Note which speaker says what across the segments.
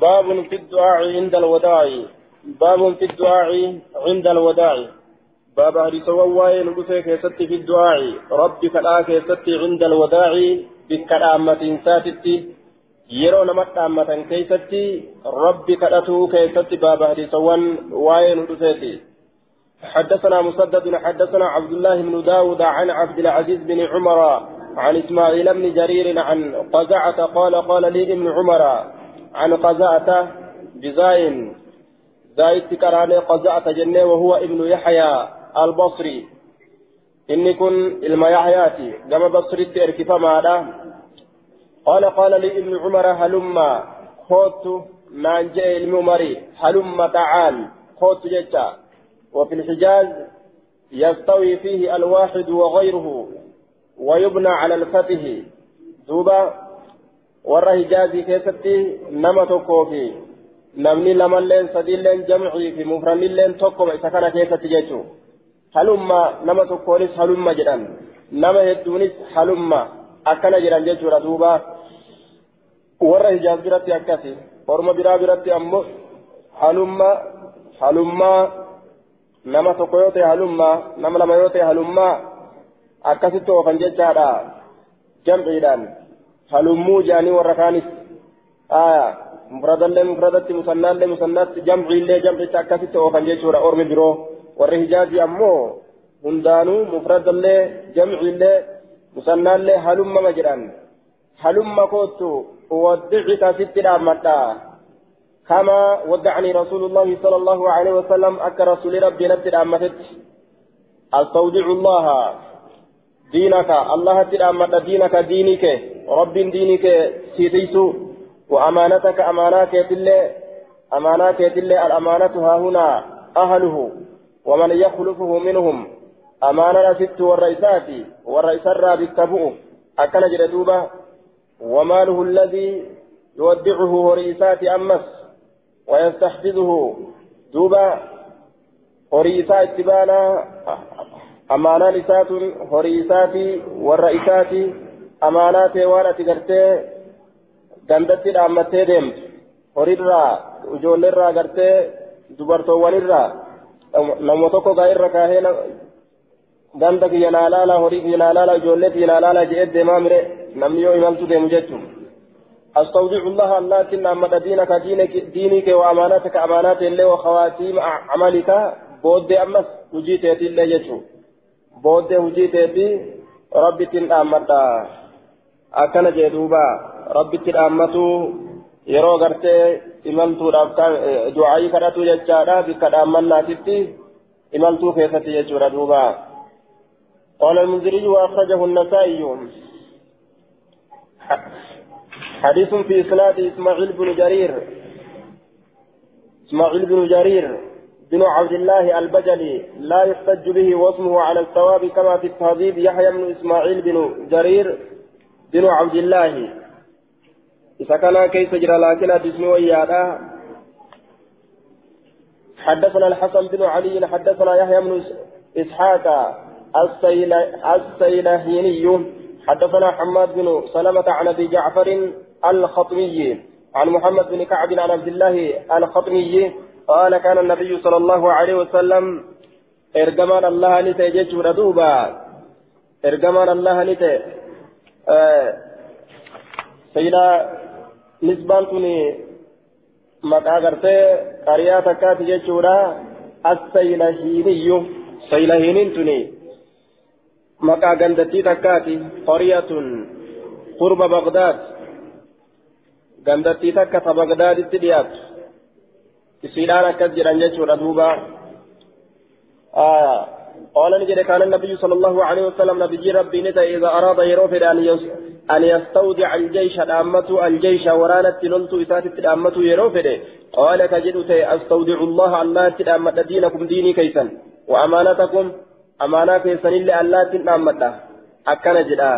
Speaker 1: باب في الدعاء عند الوداع. باب في الدعاء عند الوداع. باب حديث وواي ندفع كيستي في الدعاء. ربي كلا كيستي عند الوداع. بكرامة ساتتي. yeroo nama dhaammatan keeysatti rabbi kadhatuu keeysatti baaba hadiisawwan waa'ee nu dhufeeti حدثنا مسدد. حدثنا عبد الله بن داود عن عبد العزيز بن عمر عن إسماعيل بن جرير عن قزعة قال قال لي ابن عمر عن قزعة بزاين زايد كراني قزعة جنة وهو ابن يحيى البصري. إني كن إلما يحياتي. كما بصري اركف ماذا قال قال لي ابن عمر هلما خوت نانجي الممري هلما تعال خوت جتا. وفي الحجاز يستوي فيه الواحد وغيره. ويبنى على الفتح. دوبا حجازي كيستي نما توكوفي نمني لما لين سدين لين جمعي في مفرن لين توكو إسكنا كيستي جيتو هلما نما توكوليس هلما جدان نما هدونيس هلما akkana jedhan jechuudha duuba warra hijaaz biratti akkasi orma biraa biratti ammoo halumma halummaa nama tokko yoo ta'e halummaa nama lama yoo ta'e halummaa akkasitti oofan jechaadha jamciidhaan halummuu jaanii warra kaanis aya mufradallee mufradatti musannaallee musannaatti jamciillee jamcitti akkasitti oofan jechuudha ormi biroo warri hijaazii ammoo hundaanuu mufradallee jamciillee musannaallee halumma ma jedhan halumma kootu ودعك ست الأمتا كما ودعني رسول الله صلى الله عليه وسلم أك رسول ربي نبت الأمتت أستودع الله دينك. الله تلأمت دينك دينك. رب دينك سيتيسو وأمانتك أماناك تلي أماناك تلي الأمانة ها هنا أهله. ومن يخلفه منهم. أمانة ست والرئيسات. والرئيس الرابع كبؤ أكن جردوبة وماله الذي يودعه هريسات أمس. ويستحفظه. دوبا هريسات اتبانا أمانا لسات هريسات والرئيسات أمانات وأنا تقرتي gandatti dhaammattee deemtu horiirraa ijoolleerraa gartee dubartoowwanirraa nama tokko gaa irra kaahee ganda kiyya naa laala horii kiyya naa laala ijoollee kiyya naa laala jedhee deemaa mire namni yoo imaltu deemu jechuun أستودع الله تنا أمد دينك دينك وأمانتك أمانات الله وخواتيم عملك بود أمس وجيت الله يجو بود وجيت ربي تن أمد أكن جدوبا ربي تن أمتو yeroo gartee imaltuudhaaf du'aayii kadhatu jechaadha bikka dhaammannaatitti imaltuu keessatti jechuudha duuba قال المنذري وأخرجه النسائي حديث في إسناد إسماعيل بن جرير إسماعيل بن جرير بن عبد الله البجلي لا يحتج به واسمه على الثواب كما في التهذيب يحيى بن إسماعيل بن جرير بن عبد الله. إذا كان كيف جرى لكن اسمه ويادا حدثنا الحسن بن علي حدثنا يحيى بن إسحاق السيلهيني. حدثنا حماد بن سلمة عن أبي جعفر الخطمي عن محمد بن كعب عن عبد الله الخطمي. قال كان النبي صلى الله عليه وسلم إرجمان الله نتي جيشور دوبا إرجمان الله نتي آه سيدا نسبان تني مقا غرتي قريا تكات جيشورا السيلهيني سيلهينين تني مقا غندتي تكاتي قرية قرب بغداد غندتي تكا بغداد تديات أكد جران جيشورا دوبا آه قال نجد كان النبي صلى الله عليه وسلم نبي ربي نتا إذا أراد يروفد أن يستودع الجيش الأمة الجيش ورانت لنت إسات الأمة يروفد قال كجد أستودع الله الله تأمة دينكم ديني كيسا وأمانتكم أمانة كيسا إلا الله تأمة أكن جدا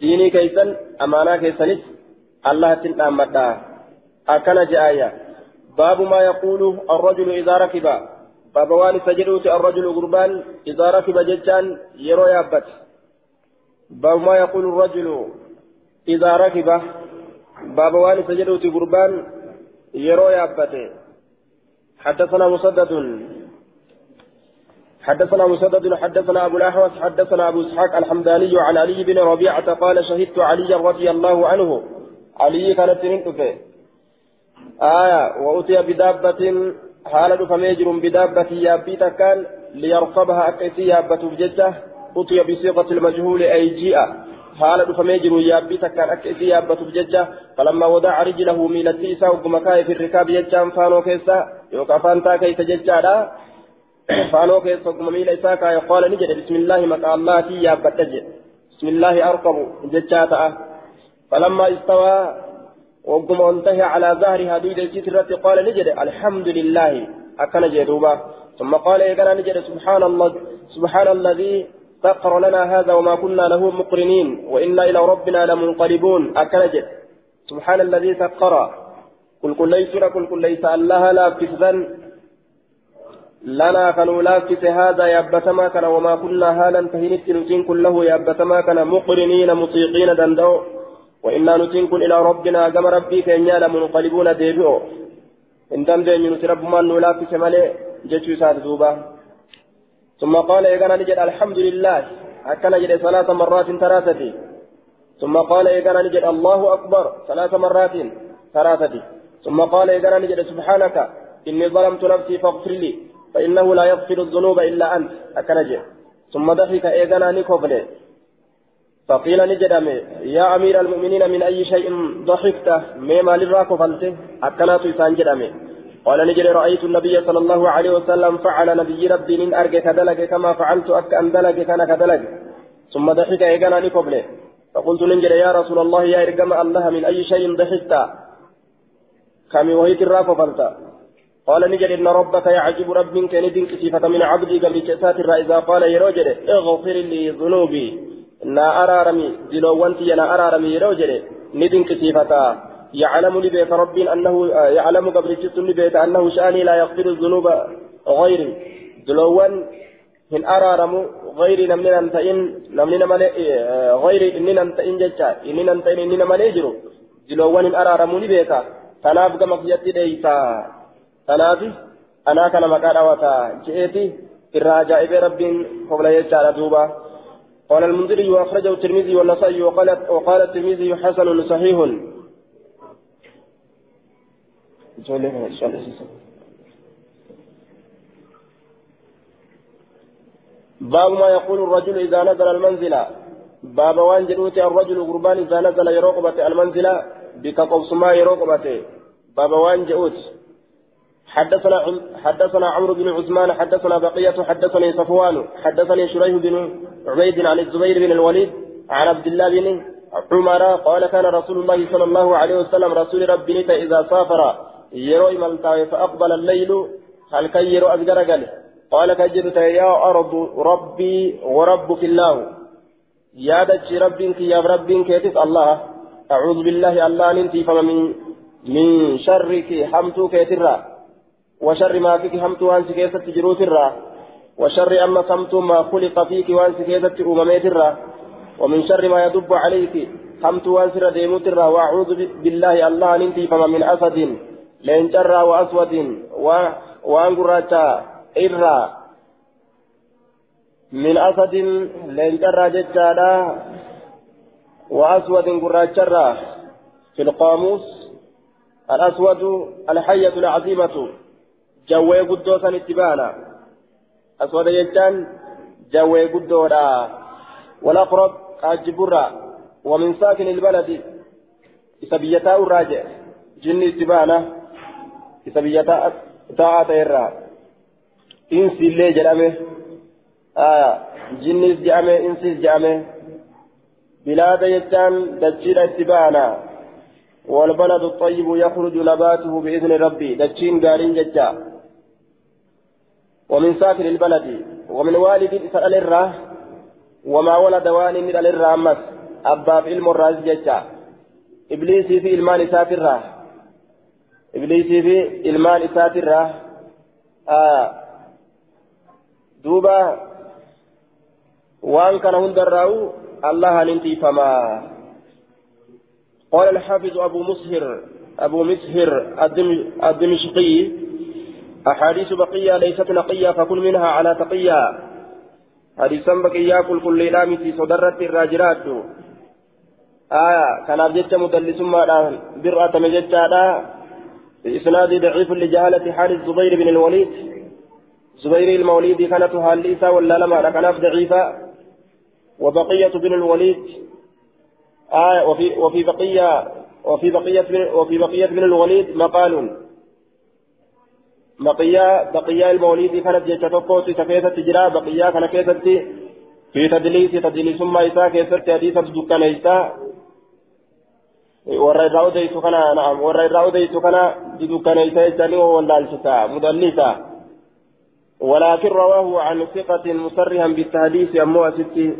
Speaker 1: ديني كيسا أمانة كيسا الله تأمة أكن جاية باب ما يقول الرجل إذا ركب. باب وان سجدوت الرجل قربان إذا ركب ججان يرو يابت. باب ما يقول الرجل إذا ركب. باب وان سجدوت قربان يرو يابته حدثنا مسدد. حدثنا مسدد حدثنا أبو الأحوص حدثنا أبو إسحاق الحمداني عن علي بن ربيعة قال شهدت علي رضي الله عنه. علي كانت تنتفه آية وأتي بدابة حال فميجر بدابة يابي كان ليركبها أكيسي يابة بججة أتي بصيغة المجهول أي جيء حال فميجر يابي كان أكيسي يابة بججة فلما وضع رجله ميلتي ساوق مكاي في الركاب يجان فانو كيسا يوكا فانتا كيس ججالا فانو كيسا ميل إساكا يقال نجد بسم الله مكا الله في يابة بسم الله أركب ججاتا فلما استوى وقم انتهى على ظهرها دويد الجسرة قال نجد الحمد لله أكن جدوبا. ثم قال إيقنا نجد سبحان الله سبحان الذي سخر لنا هذا وما كنا له مقرنين وإنا إلى ربنا لمنقلبون. أكن جد سبحان الذي سخر قل قل ليس قل قل ليس الله لا كسبا لنا كانوا لافس هذا يابتما كان وما كنا هالا فهنت نتين كله يابتما كان مقرنين مطيقين دندو. وإنا نتنكن إلى ربنا كما ربي كينيا لمنقلبون ديبئو. إن دندن نتي رب من نولاك سمالي جتشو ساد دوبا. ثم قال إيقانا نجد الحمد لله. أكنا نجد ثلاث مرات ثلاثة ثم قال إيقانا نجد الله أكبر ثلاث مرات ثلاثة ثم قال إيقانا نجد سبحانك إني ظلمت نفسي فاغفر لي فإنه لا يغفر الذنوب إلا أنت. أكنجي ثم ضحك إيقانا نكفلي فقيل نجدم يا أمير المؤمنين من أي شيء ضحكت؟ مما للراك فلته أكنات إسان قال نجد رأيت النبي صلى الله عليه وسلم فعل نبي ربي من أرجع كدلك كما فعلت أك أن دلك كان كدلك ثم ضحك إيقانا نقبله فقلت نجد يا رسول الله يا إرقم الله من أي شيء ضحكت؟ كم وهيت الراك فلته قال نجد إن ربك يعجب رب كان دينك صفة من عبدي قبل كسات إذا قال رجل اغفر لي ذنوبي. Na araarami diloowwan tiyya na araarami yeroo jedhe ni dinqisiifataa يعلم لبيت رب أنه يعلم قبل جسم لبيت أنه شأني لا يغفر الذنوب غيري دلوان هن أرارم غيري نمنا ننتئن نمنا ملي غيري إننا ننتئن جتا إننا ننتئن إننا ملي جرو دلوان هن أرارم لبيت تناف كما في يدي ديتا تناف أنا كان مكان أوتا جئتي الراجع إبي رب قبل يجعل دوبا قال المنذري وأخرجه الترمذي والنسائي وقال وقال الترمذي حسن صحيح. باب ما يقول الرجل إذا نزل المنزل. باب وان جلوت الرجل قربان إذا نزل يروقبة المنزل بك قوسما يروقبة. باب وان جلوت حدثنا حدثنا عمرو بن عثمان حدثنا بقية حدثني صفوان حدثني شريح بن عبيد عن الزبير بن الوليد عن عبد الله بن عمر قال كان رسول الله صلى الله عليه وسلم رسول ربي إذا سافر يروي ملتاي فأقبل الليل هل كي يرو قال كجرت يا أرض ربي وربك الله يا دتش ربك يا ربك يتس الله أعوذ بالله الله ننتي فمن من شرك حمتك يترى وشر ما فيك همت وان سكيست جروت الرا وشر أما سمت ما خلق فيك وأن سكيست أمميت الرا. ومن شر ما يدب عليك همت وأن سر ديموت الرا. وأعوذ بالله الله ننتي فما من أسد لين جر وأسود وأن قراتا إرا. من أسد لين جر ججالا وأسود قراتا في القاموس الأسود الحية العظيمة san itti baana guddoodha walaqrob qaajjiburra wamin saakin ilbaladi isa biyyataa irraa jedhe jinni itti baana isa biyyataa taa'aa ta'erraa insillee jedhame jinnis jedhame insis jedhame bilaada jechaan dachiidha itti baana والبلد الطيب يخرج نباته بإذن ربي دتشين قالين ججا ومن ساكن البلد ومن والد إسرائيل الراه وما ولد وان من الراه أمس أبا في علم الراز ججا. إبليسي في إلمان ساتره إبليسي في إلمان ساتره آه دوبا وان كان هندراو الله ننتي فما. قال الحافظ أبو مسهر أبو مسهر الدمشقي أحاديث بقية ليست نقية فكل منها على تقية. حديثا بقية كل كل لامتي صدرت الراجرات آية كان أبجدت مدلس ما برأة مجدت بإسناد ضعيف لجهالة حال الزبير بن الوليد. زبير الموليد كانت هاليسا ولا لما كانت ضعيفة. وبقية بن الوليد. آية وفي وفي بقية وفي بقية وفي بقية بن الوليد مقال. بقية بقية الموليد كانت يتفقوت كيسة تجرى بقية كان كيسة في تدليس تدليس ما إساء كيسة حديثة دكان إساء warra irraa odeysu kana naam warra irraa odeysu kana dudukkaneeysa jechanii wallaalchisa mudallisa ولكن رواه عن ثقة مصرحا بالتحديث أمو أستي.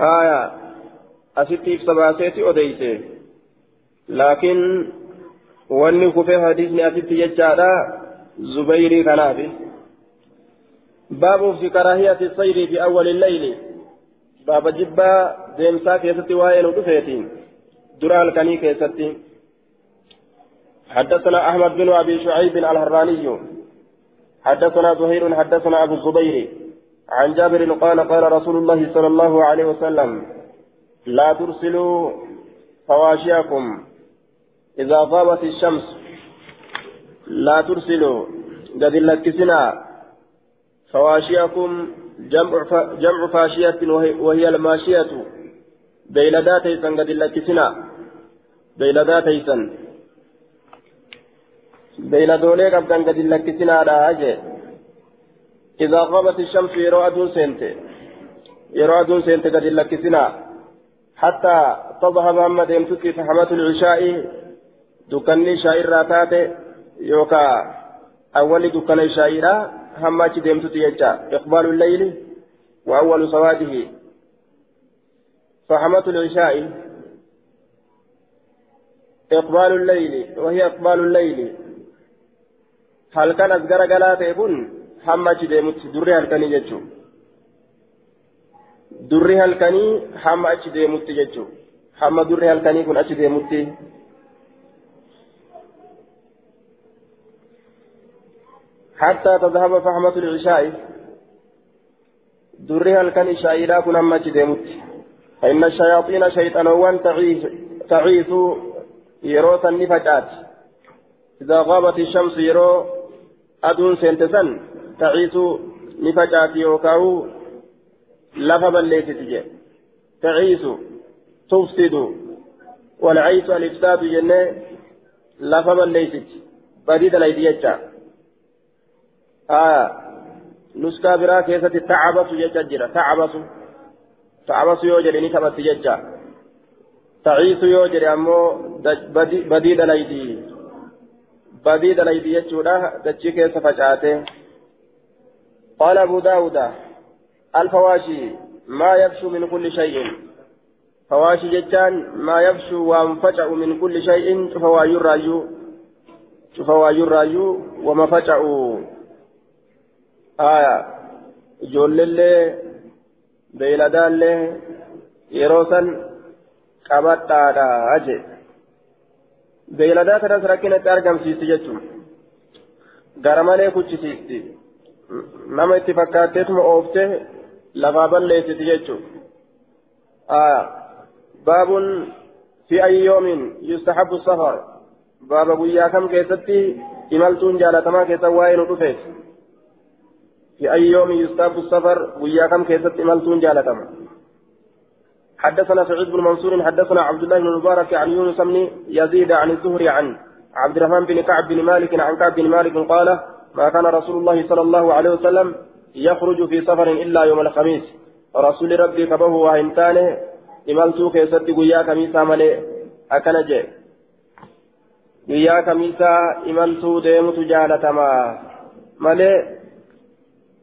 Speaker 1: آية أستي في سباسيتي أديسي لكن wanni kufee hadiisni asitti jechaadha zubairii kanaafi baabuuf fi karaahiyati sayrii fi awwali leyli baaba jibbaa deemsaa keessatti waa'ee nu dhufeetiin dura halkanii keessatti حدثنا أحمد بن أبي شعيب الهراني حدثنا زهير حدثنا أبو الزبير عن جابر قال قال رسول الله صلى الله عليه وسلم لا ترسلوا فواشيكم إذا غابت الشمس لا ترسلوا قد لكسنا فواشيكم جمع فاشية وهي الماشية بيلدات قد لكسنا. بيلدات بيلدولي قبضان قد لكسنا على أجل إذا غابت الشمس أدون سنت. أدون سنت قد لكسنا. حتى تذهب أما ديمتك فحمة العشاء dukkanni shaa'irraa taate yookaan awwalli dukkana shaa'irraa hamma achi deemtutti jecha. Iqbaalu layli awwalu sawaadihi فحمة العشاء إقبال الليل وهي إقبال الليل هل كان أصغر قلات يكون حمى ديمت دري هل كان يجو دري هل كان حمى أش ديمت يجو حمى دري هل كان يكون أش ديمت حتى تذهب فحمة العشاء. درها الكن شايرا كن أما جديمت فإن الشياطين شيطانوان تعيث يرو النفجات إذا غابت الشمس يرو أدون سنتسن تعيث نفجأت يوكاو لفا بليت تجي. تعيث تفسد. والعيث الإفساد جنة لفا بليت بديد الأيدية آه. نسكا برا كيسة تعبس يججرة تعبس تعبس يوجر نتبت يججا تعيس يوجر أمو بدي دليدي. بدي دليدي يجورا دجي كيسة فجاته. قال أبو داود الفواشي ما يفشو من كل شيء. فواشي جتان ما يفشو وانفجأ من كل شيء فوايو الرايو فوايو الرايو وما فجأوا aya ijoolleellee beeyladaallee yeroo san qabadhaadha je beeyladaa kanas rakkinatti argamsiisti jechuun. Gara malee kuchisiisti. Nama itti fakkaatteetuma ooftee lafaa balleessiti jechuun. Aya baabun fi ayyoomin yustahabbu safar. Baaba guyyaa kam keessatti imaltuun jaalatamaa keessa waa'ee nu dhufeef في أي يوم يستاب السفر ويا كم كيست إمالتون جالتم حدثنا سعيد بن منصور حدثنا عبد الله بن المبارك عن يونس بن يزيد عن الزهري عن عبد الرحمن بن كعب بن مالك عن كعب بن مالك قال ما كان رسول الله صلى الله عليه وسلم يخرج في سفر إلا يوم الخميس. رسول ربي كبه وهنتانه إمالتو كيست ويا كميسا ملئ أكنجي. ويا كميسا إمالتو ديمت جالتما. ملئ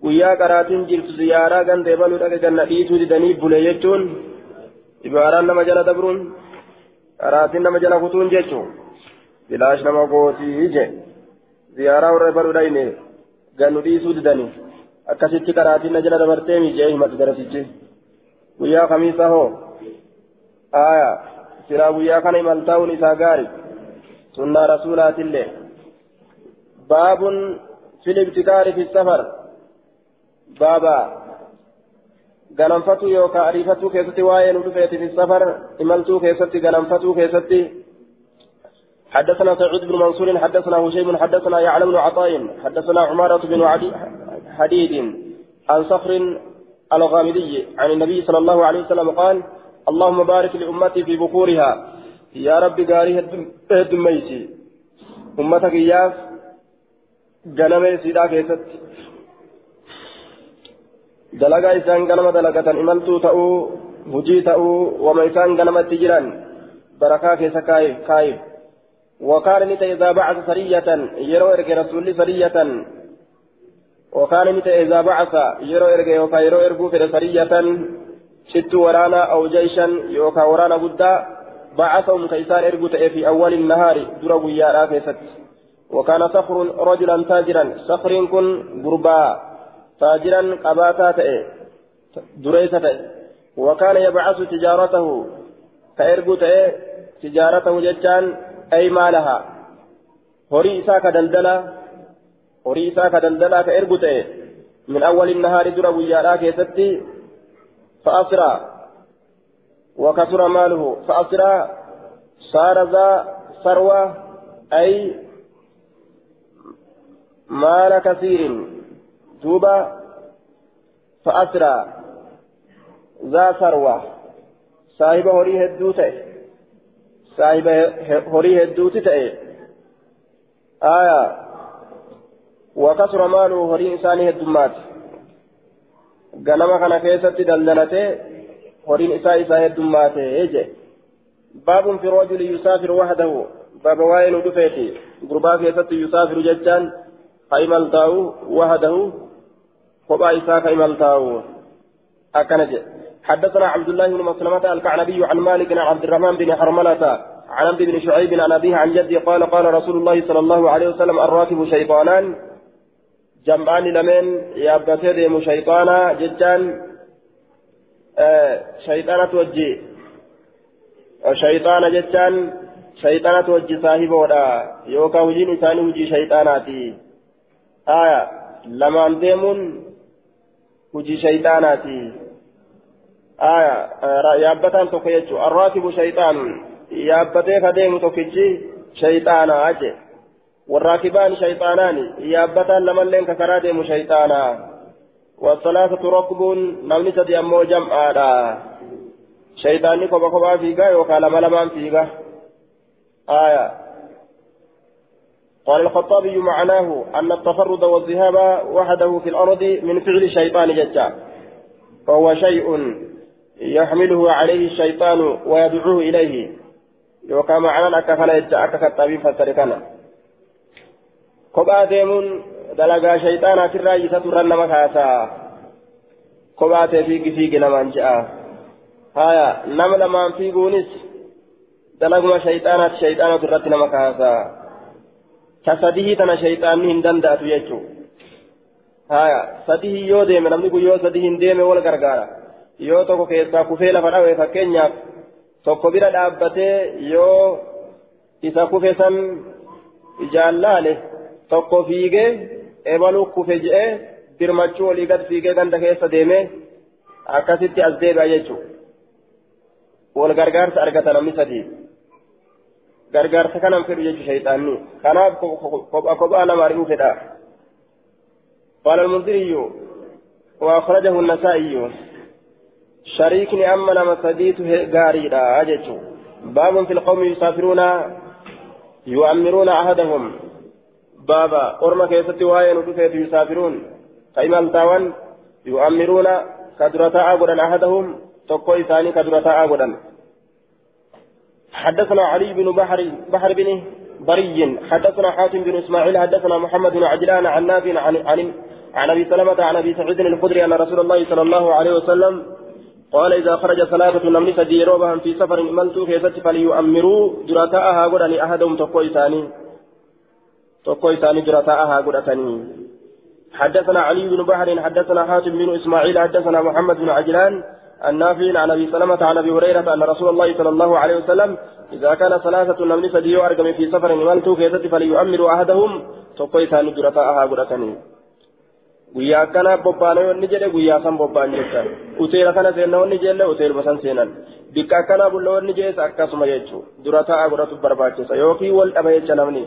Speaker 1: guyyaa qaraatiin jirtu ziyaaraa ganda ebaluu dhaga ganna dhiituu didanii bule jechuun ibaaraan nama jala dabruun qaraatiin nama jala kutuun jechuun bilaash nama gootii je ziyaaraa warra ebaluu dhayne gannu dhiisuu didanii akkasitti qaraatiin na jala dabartee mijee himatu garasichi guyyaa kamiisa hoo aya سراويا كان إمالتاون إساقاري سنة رسولات الله باب في الابتكار في السفر بابا ganamfatu yookaan ariifatu keessatti waa'ee nu dhufeeti fi safar imaltuu keessatti ganamfatu keessatti. حدثنا سعيد بن منصور حدثنا هشيم حدثنا يعلم بن عطاء حدثنا عمارة بن حديد عن صخر الغامدي عن النبي صلى الله عليه وسلم قال اللهم بارك لأمتي في بكورها يا رب قاري الدميسي أمتك إياس جنمي سيدا كيست dalagaa isaan ganama dalagatan imaltuu ta'uu hujii ta'uu wama isaan ganamatti jiran barakaa keessa kaayif وكان نتا إذا بعث سرية يرو إرجع رسول سرية وكان نتا إذا بعث يرو إرجع يوكا يرو إرجو في سرية ست ورانا أو جيشا يوكا ورانا بدا بعثهم كيسان إرجو في أول النهار دروا يا راكست وكان صخر رجلا تاجرا صخر كن غربا تاجرا قباتا تأي دريسة وكان يبعث تجارته كإرجو تأي تجارته جتان أي مالها. هوري إساك دلدلا هوري إساك دلدلا من أول النهار درا ويالا كيستي فأسرى وكثر ماله فأسرى صار ذا ثروة أي مال كثير. دوبا فأسرى ذا ثروة صاحب هوري هدوته صاحب هوري هدوته تأي آية وكسر ماله هوري إنساني هدومات ganama kana keessatti daldalate horiin isaa isaa heddummaate je baabun fi rajuli yusaafiru wahdahu baaba waa'ee nu dhufeeti gurbaa keessatti yusaafiru jechaan ka imaltaa'u wahdahu kophaa isaa ka imaltaa'u حدثنا عبد الله بن مسلمة الكعنبي عن مالك عن عبد الرحمن بن حرملة عن عبد بن شعيب عن أبيه عن جده قال قال رسول الله صلى الله عليه وسلم الراكب شيطانان. جمعان لمن يابتي ديم شيطانا ججان آه شيطانة توجي. شيطانا ججان شيطانة توجي صاحبه يوكا وجين إنساني وجي شيطاناتي. آية. لما ديمون آية آه يابتان توكيتشو الراكب شيطان يابتي فديم توكيتشي شيطانا أجي والراكبان شيطانان يابتان لمن لين ككرا ديمو شيطانا والثلاثة ركب نمني سدي أمو جمعا شيطاني كوبا كوبا فيغا يوكا لما لما فيغا آية قال الخطابي معناه أن التفرد والذهاب وحده في الأرض من فعل الشيطان ججا فهو شيء يحمله عليه الشيطان ويدعوه إليه يوكا معنى أكفل يجا أكفل الطبيب فسركنا kophaa deemuun dalagaa shayxaanaa sirraa isa turran nama kaasaa kophaa ta'e fiigi fiigi namaan je'a haya nama lamaan fiiguunis dalaguma shayxaanaati shayxaanatu irratti tana shayxaanni hin danda'atu jechuu haya sadihii yoo deeme namni kun yoo sadihii hin deeme wal gargaara yoo tokko keessaa kufee lafa dhawe fakkeenyaaf tokko bira dhaabbatee yoo isa kufe san ijaallaale tokko fiigee ebaluu kufe je'ee birmachuu olii gad fiigee ganda keessa deemee akkasitti as deebi'a jechuudha. Wal gargaarsa argata namni sadii. Gargaarsa kanan fedhu jechuudha shayxaanni. Kanaaf kophaa kophaa lama ari'uu fedha. قال المنذري وأخرجه النسائي شريكني أما لما سديت غاري لا أجت باب في القوم يسافرون يؤمرون عهدهم بابا أرمى كيست وهاين ودفيت يسافرون كيما التاوان يؤمرون كدرتا أغدا أحدهم تقوي ثاني كدرتا أغدا حدثنا علي بن بحر بحر بن بري حدثنا حاتم بن إسماعيل حدثنا محمد بن عجلان عن نافع عن عن عن أبي سلمة عن أبي سعيد الخدري أن رسول الله صلى الله عليه وسلم قال إذا خرج ثلاثة نمني سديروبهم في سفر ملتو كيست فليؤمروا درتاءها غدا أحدهم تقوي ثاني isaanii jira taa'ahaa godhatanii حدثنا علي بن بحر حدثنا حاتم بن إسماعيل حدثنا محمد بن عجلان النافع عن ابي سلمة عن ابي هريرة ان رسول الله صلى الله عليه وسلم اذا كان ثلاثة نمني سديو ارقم في سفر مالتو كيست فليؤمر احدهم تقوي ثاني guyyaa san bobbaan jecha uteela kana seenna wanni jelle uteeluma san seenan bikka akkana bulla wanni jees akkasuma jechuu dura ta'a godhatu barbaachisa yookiin wal dhaba jecha namni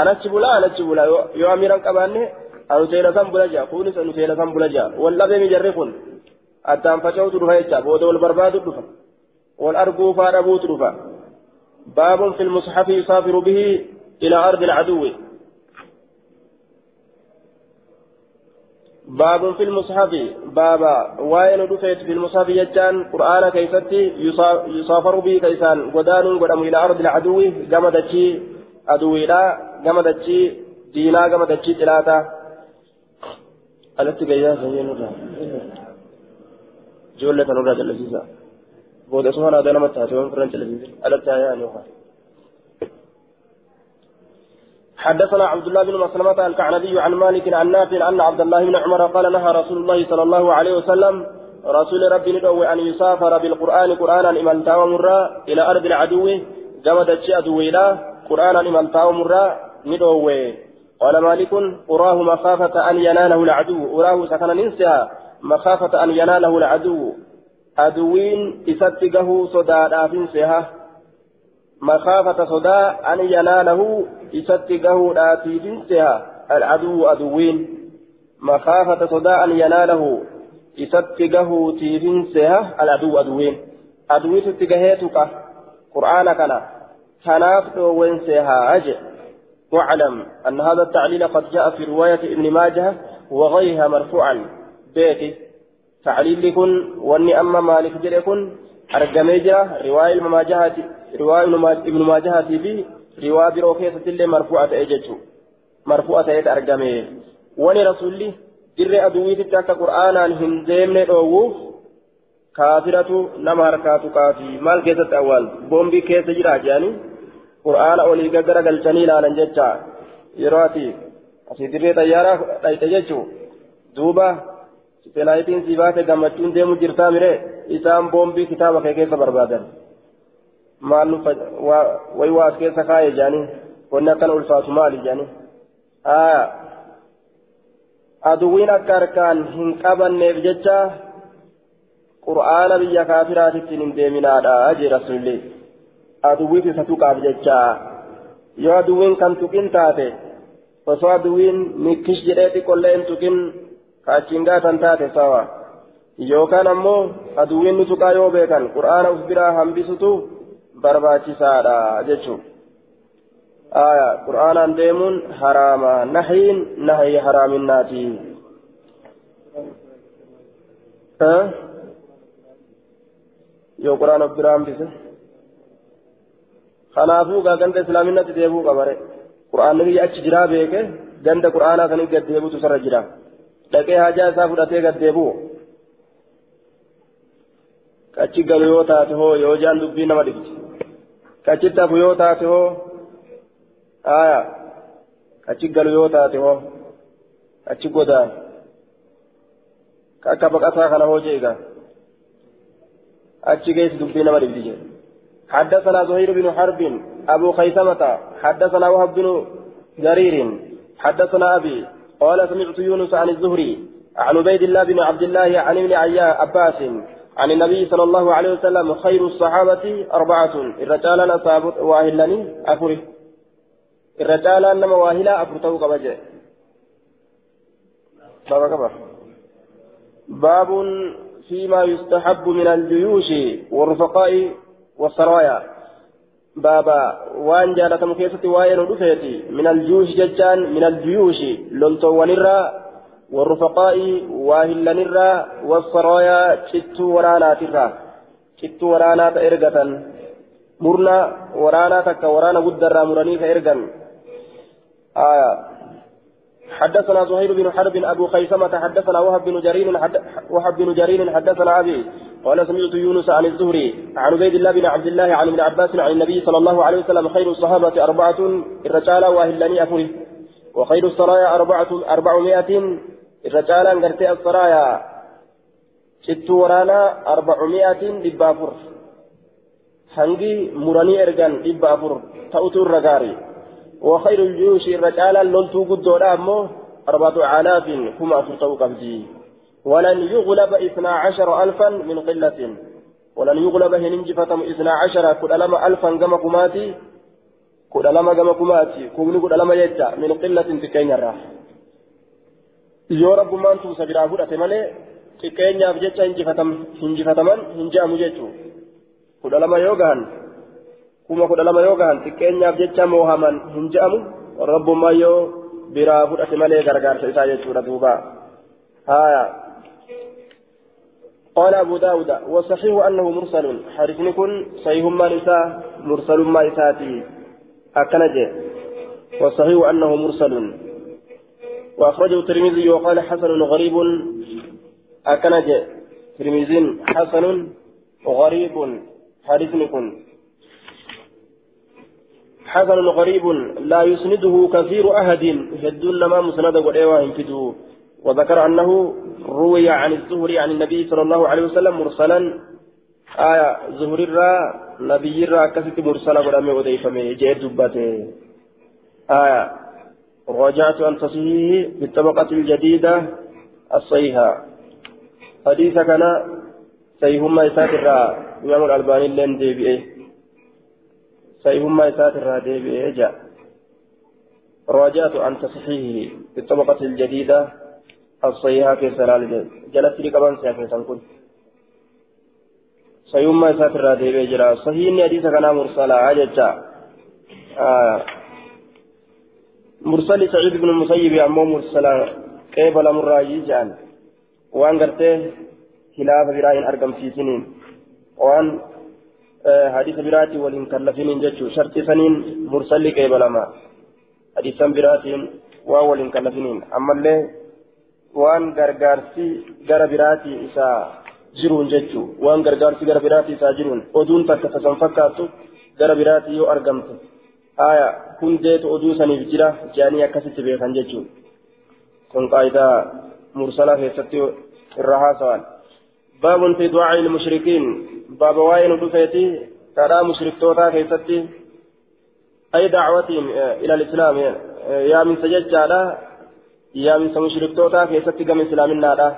Speaker 1: anachi bula anachi bula yoo amiran qabaanne an uteela san bula jaa kunis an uteela san bula jaa wal dhabee mijarri kun addaan faca'utu dhufa jecha. Booda wal barbaadu dhufa. Wal arguu faa dhabuutu dhufa. Baabun fi lmusxafi yusaafiru bihi ilaa ardi alcaduwi باب في المصحف بابا وين دفيت في المصحف يجان قرآن كيفتي يسافر به كيسان ودان قدم إلى أرض العدو جمدتشي عدوي لا جمدتشي دينا جمدتشي ثلاثة ألت جيا سيئن جولة نورا جلسيسا بود سبحانه هذا لما تهتم فرنج جلسيسا ألت يا نوها حدثنا عبد الله بن مسلمة الكعنبي عن مالك عن نافع أن عبد الله بن عمر قال نهى رسول الله صلى الله عليه وسلم رسول ربي ندعو أن يسافر بالقرآن قرآنا إمن تاو مرة إلى أرض العدو جمد الشيء إلى قرآنا إمن تاو مرة ندعو. قال مالك أراه مخافة أن يناله العدو أراه سكن ننسى مخافة أن يناله العدو عدوين إستقه صدادا فنسها مخافة صدا أن يناله إسات قهودا تيفنسها العدو أدوين مخافة صدا أن يناله إسات قهو تيفنسها العدو أدوين أدوين ستقهيتك قرآن كان كناف وينسها أجل واعلم أن هذا التعليل قد جاء في رواية ابن ماجه وغيرها مرفوعا بيتي تعليل لكن واني أما مالك جريكن أرجميجا رواية المماجهة رواية ابن ماجه في رواية برو كيسة اللي مرفوعة أججو مرفوعة أجج أرقامي وني رسولي جر أدويت تاك قرآنا هندين أووف كافرة نما حركات كافي مال كيسة أول بومبي كيسة جرا جاني قرآن أولي قدر قلتني لا ننججا يراتي أسي دري طيارة تيججو دوبا سيلaayitiin si baate gammachuun deemu jirtaa mire isaan boombii kitaaba kee keessa barbaadan maal nu way waas keessa kaaye jaanii wanni akkana ulfaatu maali jaanii aduwwiin akka harkaan hin qabanneef jecha qur'aana biyya kaafiraatittiin hin deeminaadha jee rasulillee aduwwiif isa tuqaaf jecha yoo aduwwiin kan tuqin taate osoo aduwwiin mikkish jedhee xiqqollee hin tuqin kaachiin gaatan taate sawa yookaan ammoo aduwwiin nu tuqaa yoo beekan qur'aana uf biraa hambisutu barbaachisaadha jechuun qur'aanaan deemuun haraama nahiin nahii haraaminnaati yoo qur'aana uf biraa hambise kanaafuu ganda islaaminatti deebuu qabare qur'aanni achi jiraa beeke ganda qur'aanaa sanii gad deebutu sarra jira dhaqee hajaa isaa fudhatee gad deebu'u kachi galu yoo taate hoo yoo jaan dubbii nama dhibdi kachitti hafu yoo taate hoo aya kachi galu yoo taate hoo kachi godaan akka baqataa kana hoo jeegaa achi geessi dubbii nama dhibdi jedhe حدثنا زهير بن حرب أبو خيثمة حدثنا وهب بن جرير حدثنا أبي قال سمعت يونس عن الزهري عن عبيد الله بن عبد الله عن ابن عباس عن النبي صلى الله عليه وسلم خير الصحابة أربعة. الرجال أصاب واهلني أفره الرجال أنما واهلا أفرته كبجة بابا كبر. باب فيما يستحب من الجيوش والرفقاء والسرايا. بابا وان جالت مكيسة وين رفيتي من الجيوش ججان من الجيوش لنتو ونرى والرفقاء واهلا نرى والسرايا شتو ورانا ترى شتو ورانا تأرقة مرنا ورانا تك ورانا ودر مرني فإرقا آية حدثنا زهير بن حرب أبو خيثمة حدثنا وهب بن جرير وهب بن جرير حدثنا أبي قال سمعت يونس عن الزهري عن عبيد الله بن عبد الله عن ابن عباس عن النبي صلى الله عليه وسلم خير الصحابة أربعة الرجال واهلني أفره وخير السرايا أربعة أربعمائة الرجال قرتي السرايا dhibba afur hangi muranii ergan dhibba afur ta'utu irra gaarii وخير الجيوش الرجالا لولتو قدودا أمو أربعة آلاف كما أفرطوا قبدي ولن يغلب اثنا عشر ألفا من قلة ولن يغلب هننجفة اثنا عشر كل ألم ألفا كما كماتي كل ألم كما كماتي كمني كل ألم يجا من قلة تكين الراح yoo rabbummaan tuusa biraa fudhate malee xiqqeenyaaf jecha hinjifataman hinjaamu jechuu kudha lama yoo gahan kuma kudha lama yoo gahan xiqqeenyaaf jecha moohaman hinjaamu rabbummaan yoo biraa fudhate malee gargaarsa isaa jechuudha duuba haya قال أبو داود وصحيح أنه مرسل. حديث كن صحيح ما نساء مرسل ما إساتي أكنجه وصحيح أنه مرسل. وأخرجه الترمذي وقال حسن غريب. أكنج ترمذي حسن غريب. حديث كن. حسن غريب. لا يسنده كثير أحد. يدل ما مسند وليوا ينفده. وذكر أنه روي عن الزهري عن النبي صلى الله عليه وسلم مرسلا. آية زهري الرا نبي الرا كست مرسلا ولم يوديفمه جاء دبته. آية راجعت عن تصحيحه بالطبقة الجديدة الصحيحة. حديث كان سيهما يساتر إمام الألباني لين ديبئه. سيهما يساتر ديبئه جاء. راجعت عن تصحيحه بالطبقة الجديدة الصحيحة في سلال جلست لي كمان سيافي سنكون سيهما يساتر ديبئه جرا. صحيح حديث كان مرسلا عججا آه. مرسل سعيد بن المسيب أمو مرسلا قبل مراجي جان؟ وأن قرته خلاف براين أرقم في سنين. وأن حديث برأتي ولين كلفين جتشو. شرط سنين مرسل قبل ما؟ حديث براتين وولين كلفين أما اللي وان غرغارسي غر براتي إسا jiruun jechuu waan gargaarsi gara biraatti isaa jiruun oduun takka tasan fakkaattu gara biraatti yoo argamte aya hundeetu oduu saniif jira jedhanii akkasitti beekan jechuun kun qaayidaa mursalaa keessatti irra haasawan baabun fi du'aa ilmushrikiin baaba waa'ee nu dhufeeti kadhaa mushriktootaa keessatti ay dacwatiin ila alislaam yaaminsa jechaadha yaaminsa mushriktootaa keessatti gama islaaminaadha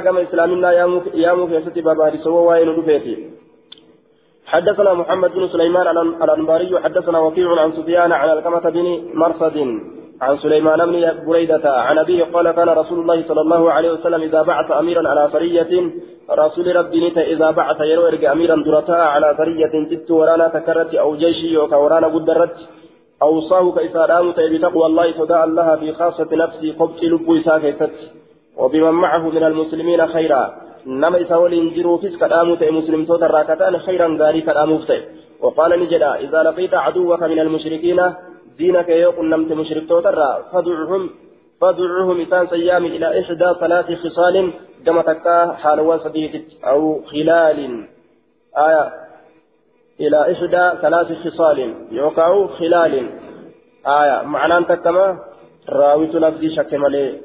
Speaker 1: كما إسلامنا يامو في ستي بابا رسوا وين رفيتي حدثنا محمد بن سليمان الأنباري حدثنا وكيع عن سفيان عن الكمة بن مرصد عن سليمان بن بريدة عن أبيه قال كان رسول الله صلى الله عليه وسلم إذا بعث أميرا على سرية رسول ربي نتا إذا بعث يروي أميرا درتا على سرية جدت ورانا تكرت أو جيشي ورانا قدرت أوصاه كإسلام بتقوى الله صداء الله في خاصة نفسي قبط لبو ساكتت وبمن معه من المسلمين خيرا. نما إساول إنجروا كلامه تأي مسلم توتا راكتان خيرا غاري كلامه وقال نجدا إذا لقيت عدوك من المشركين دينك يقول نمت مشرك توتا فادعهم فادعهم إسان سيام إلى إحدى ثلاث خصال كما تكا حالوا صديق أو خلال. آية. إلى إحدى ثلاث خصال يوقع خلال. آية معنى تكما؟ راويت لفظي شك مليه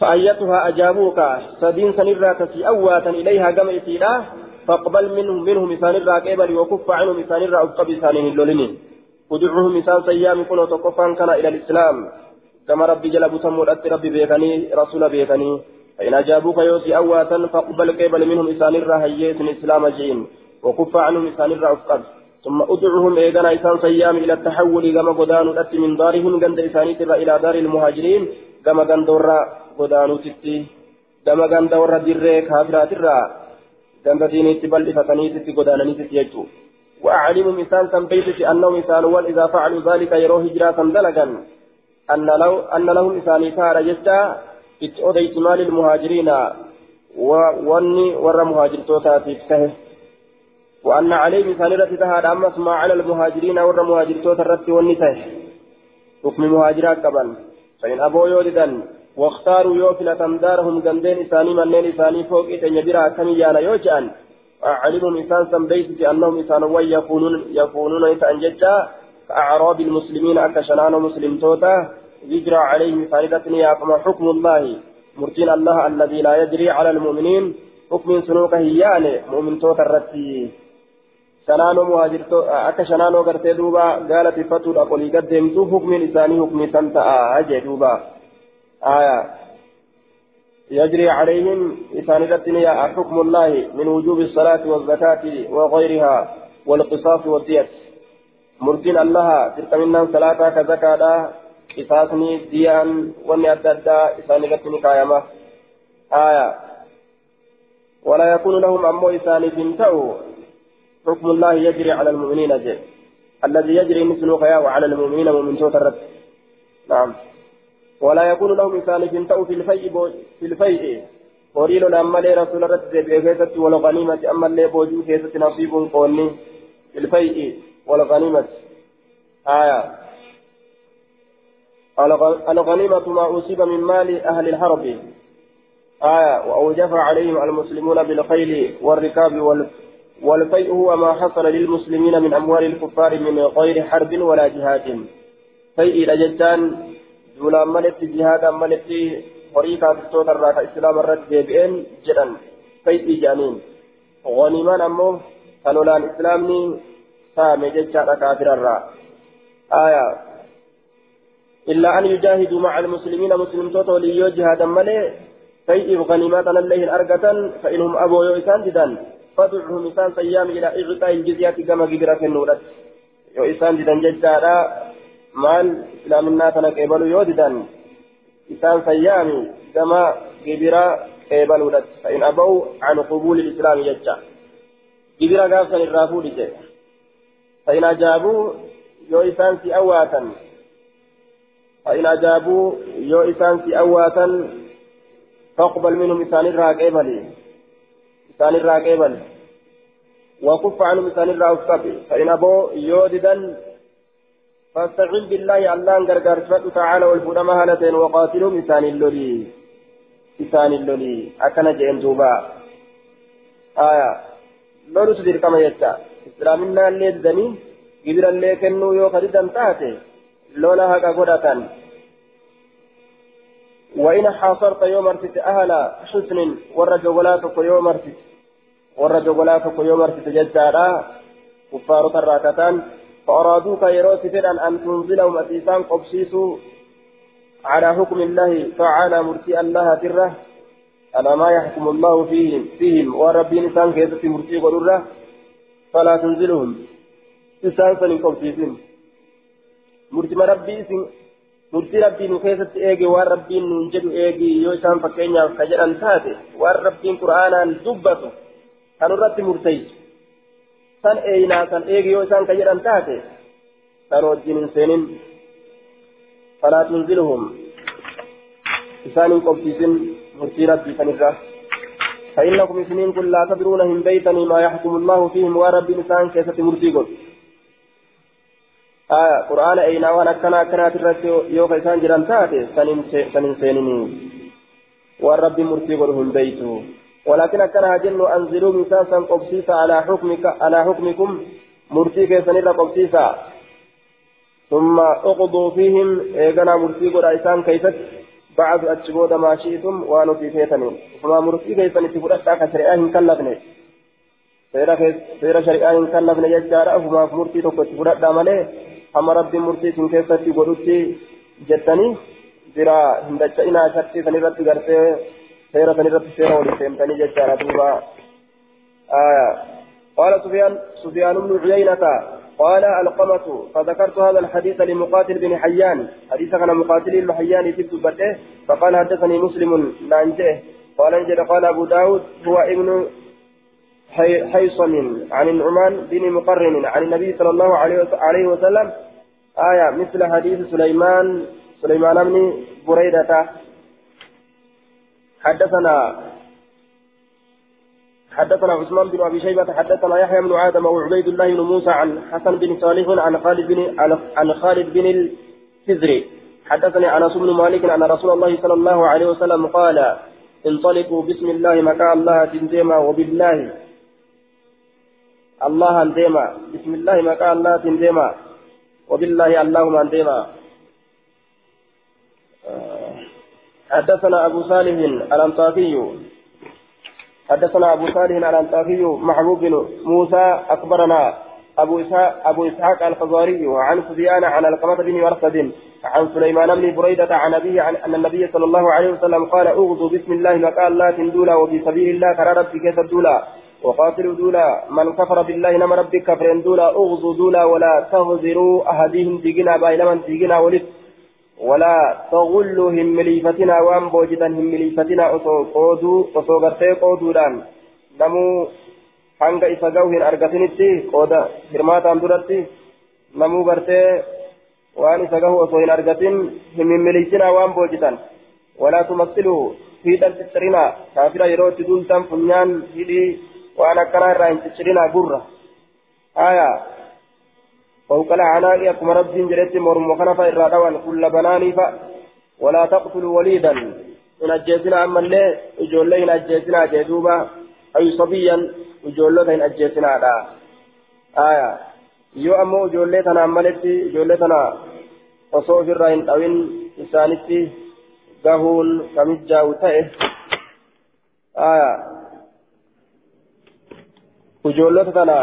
Speaker 1: فأيتها أجابوك سدين سنرى كسي أواتا إليها كما إسيرا فاقبل منهم منهم إسان الرا قبل وكف عنهم إسان الرا أبقى بإسانه اللولين ودعوهم إسان سيام كنوا تقفا كان إلى الإسلام. كما ربي جل بسمو ربي بيكني رسول بيكني فإن أجابوك يوسي أواتا فاقبل قبل منهم إسان الرا هيئة إسلام جين. وكف عنهم إسان الرا أبقى ثم أدعوهم إيغانا إسان سيام إلى التحول كما قدان الأت من دارهم قند إساني إلى دار المهاجرين كما قندورا godaanuutitti gama ganda warra dirree kaafiraatirraa ganda diiniitti bal'ifataniititti godaananiititti jechuu وأعلمهم إنسان كان بيتك أنهم إنسان إذا فعلوا ذلك يروه هجرة دلقا. أن, لو أن لهم إنسان كار جدا إتؤديت مال المهاجرين. ووني ور مهاجر توتاتي وأن عليهم إنسان رتي تهاد أمس ما على المهاجرين ور مهاجر توتا رتي ونته حكم مهاجرات قبل. فإن أبوا يولدا واختاروا يوفلة دارهم جندين إساني منين إساني فوق إتن يبرا كم يانا يوجأن. أعلمهم إنسان سنبيت أنهم إنسان يكونون يكونون إنسان جدا. كأعراب المسلمين أكشنان مسلم توتا. يجرى عليهم فائدتني أقم حكم الله؟ مرتين الله الذي لا يجري على المؤمنين. حكم سنوك هيان مؤمن توت الرتي شنانو مهاجرتو أكا شنانو قرتي دوبا قالت فتو أقولي قدمتو حكم لساني حكم سنتا أجي دوبا. آية. يجري عليهم الدنيا حكم الله من وجوب الصلاة والزكاة وغيرها والقصاص والدية مرتين الله تلك منا صلاة كزكاة قصاصني ديان وني أددا إسان الدنيا كايمة آية. ولا يكون لهم أمو إسان بنتو حكم الله يجري على المؤمنين جل الذي يجري مثل خياه على المؤمنين ومن توتر نعم. ولا يكون لهم إسان بنتو في الفيء في الفيء. وريل لما لي رسول رد بكيسة والغنيمة أما اللي بوجو كيسة نصيب قوني. في الفيء والغنيمة آية. الغنيمة ما أصيب من مال أهل الحرب. آية. وأوجف عليهم المسلمون بالخيل والركاب والفيء هو ما حصل للمسلمين من أموال الكفار من غير حرب ولا جهاد. فيء لجدان دولا ملت جهاد ملت طريقة تستوتر راك إسلام الرد بين جدا. فيء جانين غنيمان أمه كانوا لأن إسلامني سامي جدا كافر الرا آية. إلا أن يجاهدوا مع المسلمين مسلم توتو ليو جهادا ملي فيئب غنيمات الله أرقة فإنهم أبو يوسان جدا. فدعهم إسان سيام إلى إعطاء الجزية كما قبرة النورة. يو إسان جدا جدا. مال إسلامنا تنقبل يوددا إسان سيام كما قبرة قبل فإن أبوا عن قبول الإسلام جدا. قبرة قافا الرافول فإن أجابوا يو إسان سيأواتا فإن أجابوا يو إسان في أواتا. فاقبل منهم إسان الراقبل إسان الراقبل وكف عنهم إسان الراقبل فإن أبوا يوددا فاستعن بالله الله أن قرقر تعالى والفود مهلة وقاتلهم إسان اللولي إسان اللولي أكن جئن دوبا آية لولو تدير كما يتا إسلامنا اللي دني قبل اللي كنو يو خريدا تاتي لولا هكا قدة وإن حاصرت يوم ارتت أهل حسن والرجولاتك يوم ارتت والرجولاتك يوم ارتت ججارا كفار تراكتان فأرادوك يروس فدا أن تنزلهم أتيسان قبسيسوا على حكم الله تعالى مرتي الله تره على ما يحكم الله فيهم فيهم وربي نسان كيف مرتي قدره فلا تنزلهم إسان سنين قبسيسين murtima rabbii isin murtii rabbii nu keessatti eege waan rabbiin nuun jedhu eegi yoo isaan fakkeenyaaf ka jedhan kan irratti murteessu san eeyinaa san eegi yoo isaan ka jedhan taate san wajjin hin seenin falaa tunziluhum isaan hin qobsiisin murtii rabbii san irraa فإنكم سنين كل لا تدرون هم بيتني ما يحكم الله فيهم ورب لسان كيسة مرتي آية قرآن أين وأنا كنا كنا ترى يوم إنسان جران تاتي سنين سنيني والرب مرتي قلهم بيته ولكن كنا جن أنزلوا مساسا قبسيسا على حكمك على حكمكم مرتي كيسني قبسيسا ثم اقضوا فيهم إيقنا مرتي قل إنسان كيست بعد أتشبود ما شئتم وأنو في فيتني فما مرتي كيسني تفرد كشريعة كلفني seera shari'aa hin kallafne jechaadha ofumaaf murtii tokko itti fudhadhaa malee hamma rabbiin murtii isin keessatti godhutti jettanii bira hin dacha'inaa shartii san irratti gartee san irratti seera waliin seemtanii jechaadha duuba. قال سفيان سفيان بن عيينة قال القمة فذكرت هذا الحديث لمقاتل بن حيان حديث كان مقاتل بن حيان تبت بده فقال حدثني مسلم نانجه قال انجل قال أبو داود هو ابن حيصم عن النعمان بن مقرن عن النبي صلى الله عليه وسلم آية مثل حديث سليمان سليمان بن بريدة حدثنا حدثنا عثمان بن أبي شيبة حدثنا يحيى بن آدم وعبيد الله بن موسى عن حسن بن صالح عن خالد بن عن خالد بن الفزري. حدثني أنس بن مالك أن رسول الله صلى الله عليه وسلم قال انطلقوا بسم الله مكان الله تنزيما وبالله. الله انديما بسم الله مكان الله تنديما وبالله اللهم انديما حدثنا أبو صالح الأنطاكي. حدثنا أبو صالح الأنطاكي محبوب بن موسى أخبرنا أبو إسحاق أبو إسحاق الخزاري عن سفيان عن القمة بن مرصد عن سليمان بن بريدة عن أبيه عن أن النبي صلى الله عليه وسلم قال أغضوا بسم الله مكان لا تندولا وفي سبيل الله ترى ربك الدولا وقاتلوا دولا من كفر بالله نما ربك كفر دولا أغضوا دولا ولا تغذروا أهديهم تيجنا بايلمن تيجنا ولد. ولا تغلوا هم مليفتنا وان بوجدا هم مليفتنا أصو قودو أصو غرتي قودودان نمو isa gahu hin argatinitti qooda hirmaataan duratti namuu gartee waan isa gahu osoo hin argatin hin mimmiliichinaa waan boojitan walaa tumassiluu fiidhan ciccirinaa kaafira yeroo itti duultan funyaan hidhii waan akkanaa irraa hin ciccirinaa gurra aayaa فوق العناء أكما ربين جلت مرمو خنفا إرادوان كل بناني فا ولا تقتلوا وليدا إن أجيتنا أما اللي إجولي إن أجيتنا جدوبا أي صبيا ijoollota hin ajjeesinaadha aya yoo ammoo ijoollee tanaan maletti ijoollee tana osoo ofirraa hin dhawin isaanitti gahuun kamijjaa'u ta'e aya ijoollota tana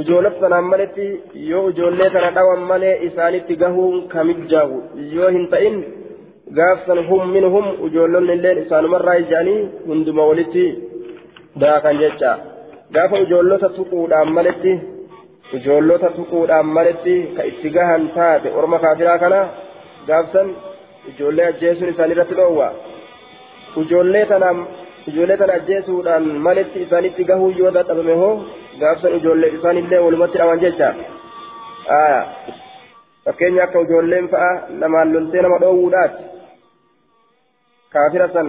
Speaker 1: ijoollota tanaan maletti yoo ijoollee tana dhawan malee isaanitti gahuun kamijjaa'u yoo hin ta'in gaafsan hum minhum ijoollonni illeen isaanumarraa ija'anii hunduma walitti daakan jecha gaafa ijoollota tuquudhaan maletti ijoollota tuquudhaan maletti ka itti gahan taate orma kaafiraa kana gaafsan ijoollee ajjeesuun isaan irratti dhoowwa ijoollee tana ajjeesuudhaan maletti isaanitti gahuu yoo dadhabame hoo gaafsan ijoollee isaanillee walumatti dhawan jecha fakkeenya akka ijoolleen fa'a namaan loltee nama dhoowwuudhaati kaafira san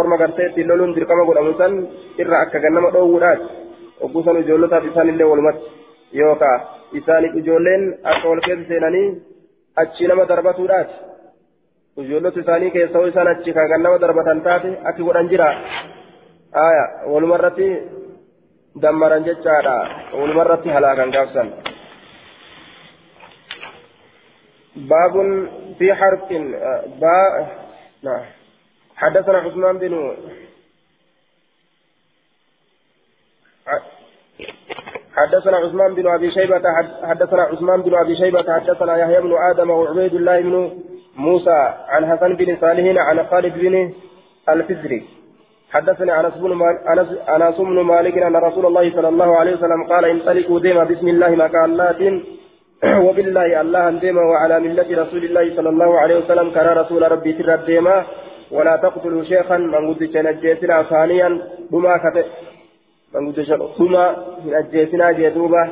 Speaker 1: orma gartee ittiin loluun dirqama godhamu san irra akka gannama dhoowwuudhaati ogguusan ijoollotaaf isaanillee walumatti yookaa isaaniif ijoolleen akka wal keessa seenanii achi nama darbatuudhaati ijoollota isaanii keessa isaan achi kan gannama darbatan taate akki godhan jira walumarratti dammaran jechaadha walumarratti halaakan gaafsan باب في حرف با حدثنا عثمان بن حدثنا عثمان بن أبي شيبة حدثنا عثمان بن أبي شيبة حدثنا يحيى بن آدم وعبيد الله بن موسى عن حسن بن صالح عن خالد بن الفزري. حدثني أنس بن انس أنس بن مالك أن رسول الله صلى الله عليه وسلم قال انطلقوا ديما بسم الله مكانات وبالله الله ديما وعلى ملة رسول الله صلى الله عليه وسلم كان رسول ربي ترى ديما ولا تقتلوا شيخا. من قد نجيتنا ثانيا. بما كتئ من قد بما نجيتنا جدوبة.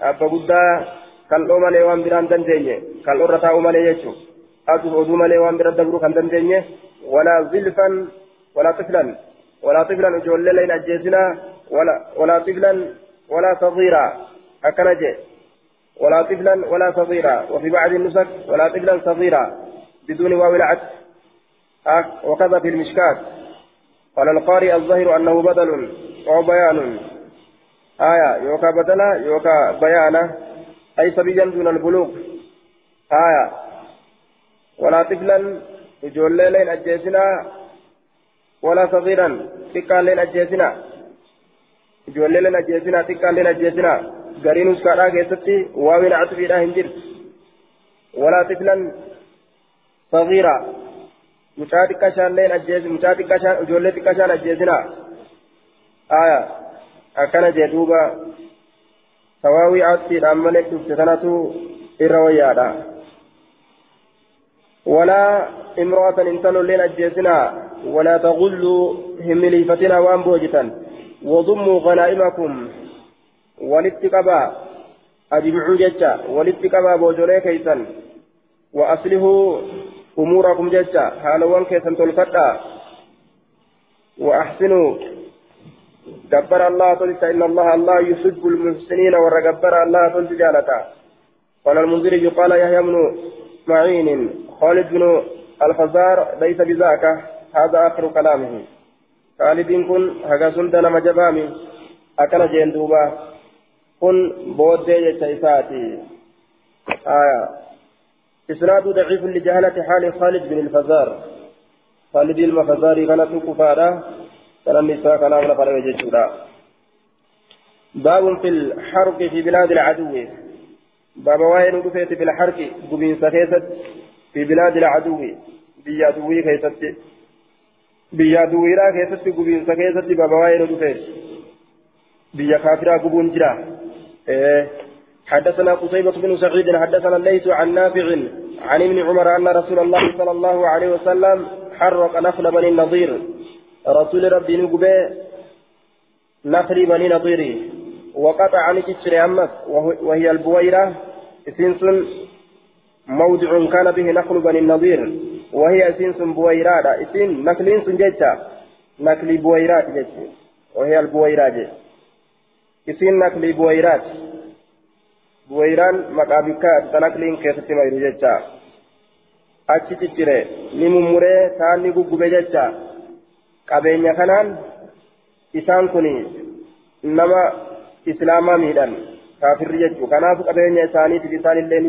Speaker 1: أبا قد kal'oo malee waan biraan dandeenye kal'oo irra taa'uu malee jechuun asuuf oduu malee waan bira dabruu walaa tiflan walaa tiflan ijoollee layin ajjeesinaa walaa tiflan walaa sagiiraa akkana jee ولا طفلا ولا صغيرا. وفي بعض النسك ولا طفلا صغيرا. بدون واو العطف وكذا في المشكات. قال القارئ الظاهر أنه بدل أو بيان آية. يوكا بدلا يوكا بيانا أي صبيا دون البلوغ. آية. ولا طفلا يجول لين أجيسنا ولا صغيرا تكا لين أجيسنا يجول لين أجيسنا تكا لين أجيسنا قرين اسكارا كيستي واوين عطفيدا هنجر ولا طفلا صغيرا mucaa xiqqashaan leen ajjeesi mucaa xiqqashaan ijoollee xiqqashaan ajjeesina aya akkana jee duuba sawaawii asiidhaan malee dhufte sanatu irra wayyaadha ولا امرأة انتلوا لين أجيسنا ولا تغلوا همليفتنا وأن بوجتا. وضموا غنائمكم ولاتقبا أجمعوا جتا ولاتقبا بوجولي كيسا. وأصلحوا أموركم جتا حالوان كيسا تلفتا وأحسنوا. جبر الله تلت إن الله الله يحب المحسنين ورجبر الله تلت جالتا. قال المنذر قال يحيى بن معين. خالد بن الفزار ليس بذاك هذا آخر كلامه. خالد كن هكا سلطان مجبامي أكل جندوبا كن بود جيساتي آية. إسناد ضعيف لجهلة حال خالد بن الفزار خالد المفزاري كانت كفارة. النساء كان أغلى فرق جيشورا باب في الحرق في بلاد العدو. باب رفيت في الحرق. قبين سكيست في بلاد العدو بيا دوي كيست. بيا دوي را كيست قبين سكيست باب واحد رفيت بيا كافرا قبون جرا. إيه. حدثنا قصيبة بن سعيد حدثنا الليث عن نافع عن ابن عمر أن رسول الله صلى الله عليه وسلم حرق نخل بني النضير. رسول ربي نقبي نخل بني نضير وقطع عن كتر أمس. وهي البويرة. سنس موضع كان به نخل بني النضير وهي سنس بويرات اسم نخل سنجتا نخل بويرات جتا وهي البويرات اسم نخل بويرات buwayraan maqaa bikkaa tanakliin keessatti mayru jecha achi ciccire ni mummuree taan ni guggube jecha qabeenya kanaan isaan kun nama islaamaa miidhan kaafirri jechuu kanaaf qabeenya isaaniitiif isaanillee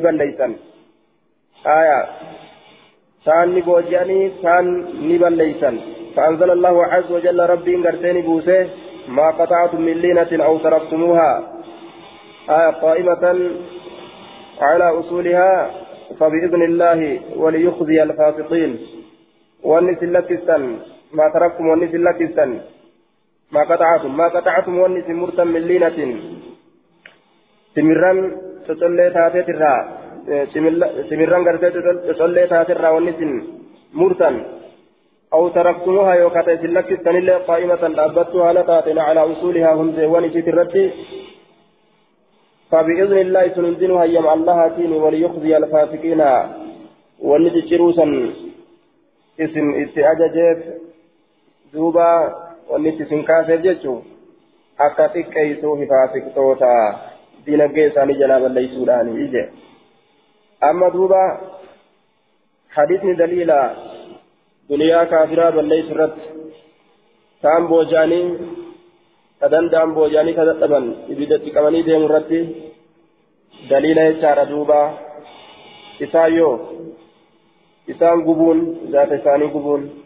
Speaker 1: ni booji'anii taan ni balleeysan فأنزل الله عز وجل ربي إن قرتين بوسه ما قطعتم من لينة أو تركتموها. آية قائمة على أصولها فبإذن الله وليخزي الفاسقين. والنس لكستن ما تركتم والنس لكستن ما قطعتم ما قطعتم والنس مرتم من لينة. سمران تطلع تاتي سمران قرتي تطلع تاتي الرا والنس مرتم أو تركتموها يوكاتا سلكستن إلا قائمة أبتها لتاتنا على أصولها زيوان في الرد فبإذن الله سننزل هيم الله تين وليخزي الفاسقين ونتشروسا اسم استعججت دوبا ونتسن كافر جتشو akka xiqqeessuu fi faasiqtoota dinagdee isaanii jalaa balleessuudhaan ije amma duuba hadisni daliila duniyaa kaafiraa balleessu irratti taan boojaanii كدندان بوجاني كدتبن إبدت كماني ديم رتي دليل يشار دوبا. إسايو. إسان قبون ذات ثاني قبون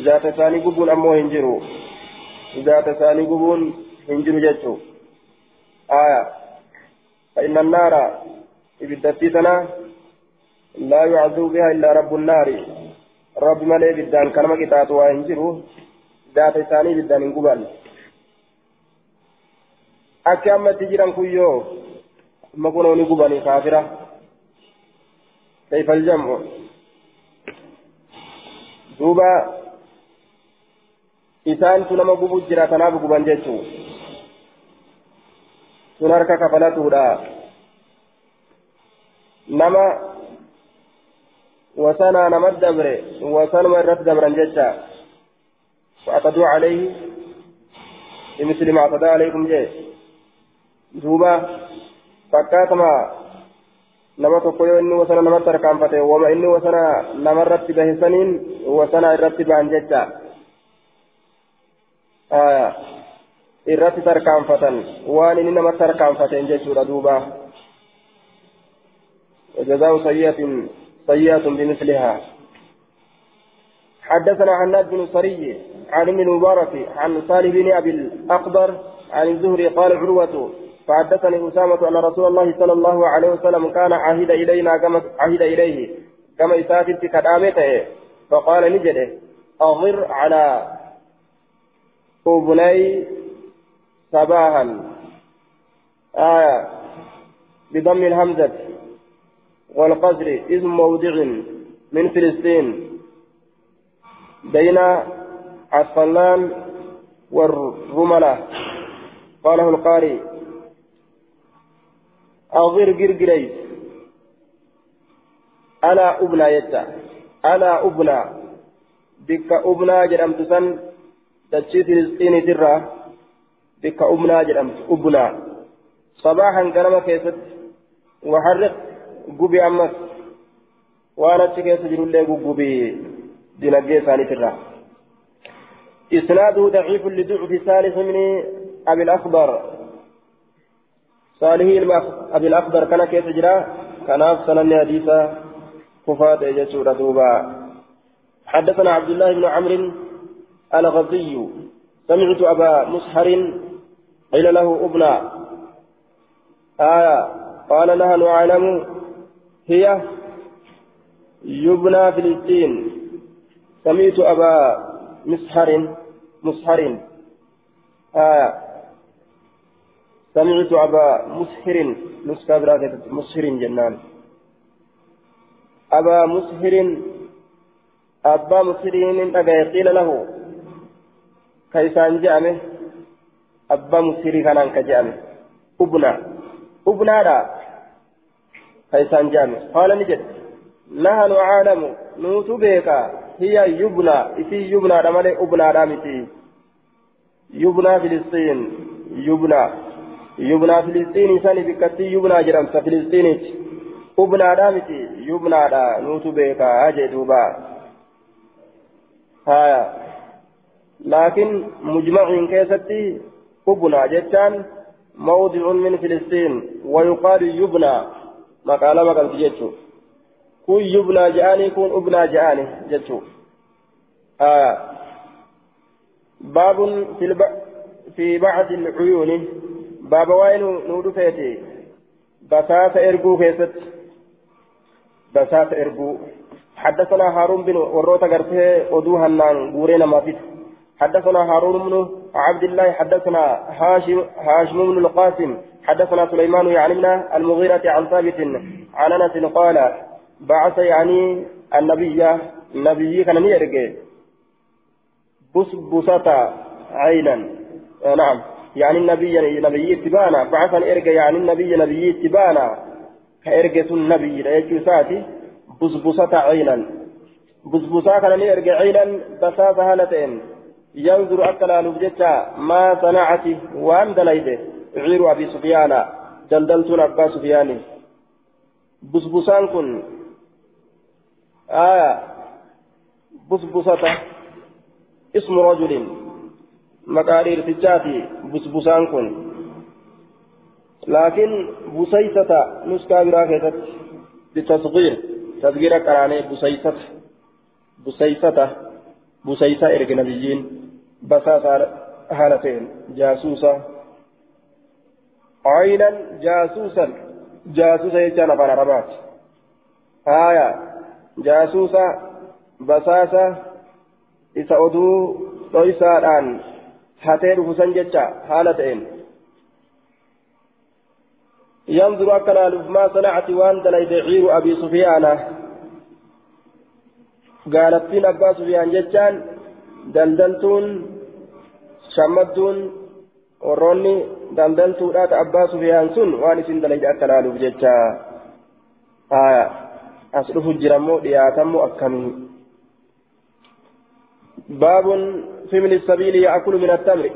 Speaker 1: ذات ثاني قبون أمو هنجرو. ذات ثاني قبون هنجرو جتشو آية. فإن النار إبدت سنة لا يعذب بها إلا رب النار رب ملي بدان كلمة كتاتوا هنجرو ذات ثاني ammatti jiran kun yoo amma kunoo ni gubanii kaafira kayfa aljam'u duuba isaantu nama gubu jira kanaaf guban jechuu sun harka kafalatuudha nama wasanaa nama dabre wasanuma irratti dabran jecha فأعتدوا عليه بمثل ما اعتدى عليكم جيه duuba fakkaatama nama tokko yoo inni wasana namatti harkaanfate wama inni wasana namarratti bahisaniin wasana irratti bahan jecha irratti tarkaanfatan waan inni namatti harkaanfateen jechuudha duuba وجزاء سيئة سيئة بمثلها. حدثنا عناد بن سري عن ابن المبارك عن صالح بن أبي الأخضر عن الزهري قال عروة فحدثني أسامة أن رسول الله صلى الله عليه وسلم كان عهد إلينا كما عهد إليه كما إساتت كدامته فقال نجده أغر على أبني صباحا. آية بضم الهمزة. والقصر اسم موضع من فلسطين بين عسقلان والرملة. قاله القاري أغير جرجريس أنا أبنى يتا أنا أبنى. بك أبنى جرمت سن تشي فلسطيني ترى. بك أبنى جرمت. أبنى. صباحا كلمة كيست وحرق أمس وأنا تشكي سجل الله قبي دينجي ثاني ترى إسناده ضعيف لضعف ثالث من أبي الأخضر صالح أبي الأخضر كان كيف جرا كان أفصل حديثا كفات يجسور دوبا حدثنا عبد الله بن عمرو الغزي سمعت أبا مسحر قيل له ابنى آية قال نحن أعلم هي يبنى فلسطين سمعت أبا مسحر مسحر. آية سمعت أبا مسحر نسكا مسحر جنان. أبا مسحر أبا مسحر أجا قيل له. كيسان جامه أبا مسحر كان كجامه أبنى. أبنى لا. كيسان جامه قال نجد. نحن عالم نوت بيكا. هي يبنى. إتي يبنى. رمالي أبنى رامتي. يبنى فلسطين. يبنى. يبنى فلسطين. ساني بكتي يبنى جرمت فلسطين أبنى رامتي. يبنى را. نوت بيكا. أجي دوبا. هايا لكن مجمع كيستي أبنى جتان موضع من فلسطين. ويقال يبنى. مقالة مقالة جتشو كن يبنى جاني كن أبنى جاني جتشو آه باب في الب... في بعض العيون باب وين نور فيتي بساس إرجو كيست بساس إرجو حدثنا هارون بن وروتا قرته ودوها النان بورينا ما فيه حدثنا هارون بن عبد الله حدثنا هاشم هاشم بن القاسم حدثنا سليمان من المغيرة عن ثابت عن أنس قال بعث يعني النبي النبي كان يرجع. بسبسة عينا. آه نعم. يعني النبي نبي اتبانا بعث ارجع يعني النبي نبي اتبانا كارجة النبي. لا يجوساتي بسبسة عينا. بسبسة كان يرجع عينا بساس هالتين ينظر أكل لبجتا ما صنعت وأن دليته عير أبي سفيان. دلدلتون أبا سفيان. بسبسان كن. آية بسبسة اسم رجل. مقارير تجاتي. بسبسان كن. لكن بسيسة نسكا براكتت بالتصغير تصغير كراني بسيسة بسيسة بسيسة إرق نبيين بساسة هالتين جاسوسة. عينا جاسوسا. جاسوسا يجانا فانا ربات آية. jaasuusa basaasa isa oduu dhoysaadhaan hatee dhufusan jecha haala ta'een ينظر أكل ما صنعت وان دليل عير أبي سفيان. قالت فين أبا سفيان جتان دلدلتون شمدون warroonni daldaltuudhaata abbaa sufiyaan sun waan isin dalayde akka laaluuf jecha as dhufu jirammoo dhiyaatammoo akkamii baabun fimni sabiili yaakulu min attamri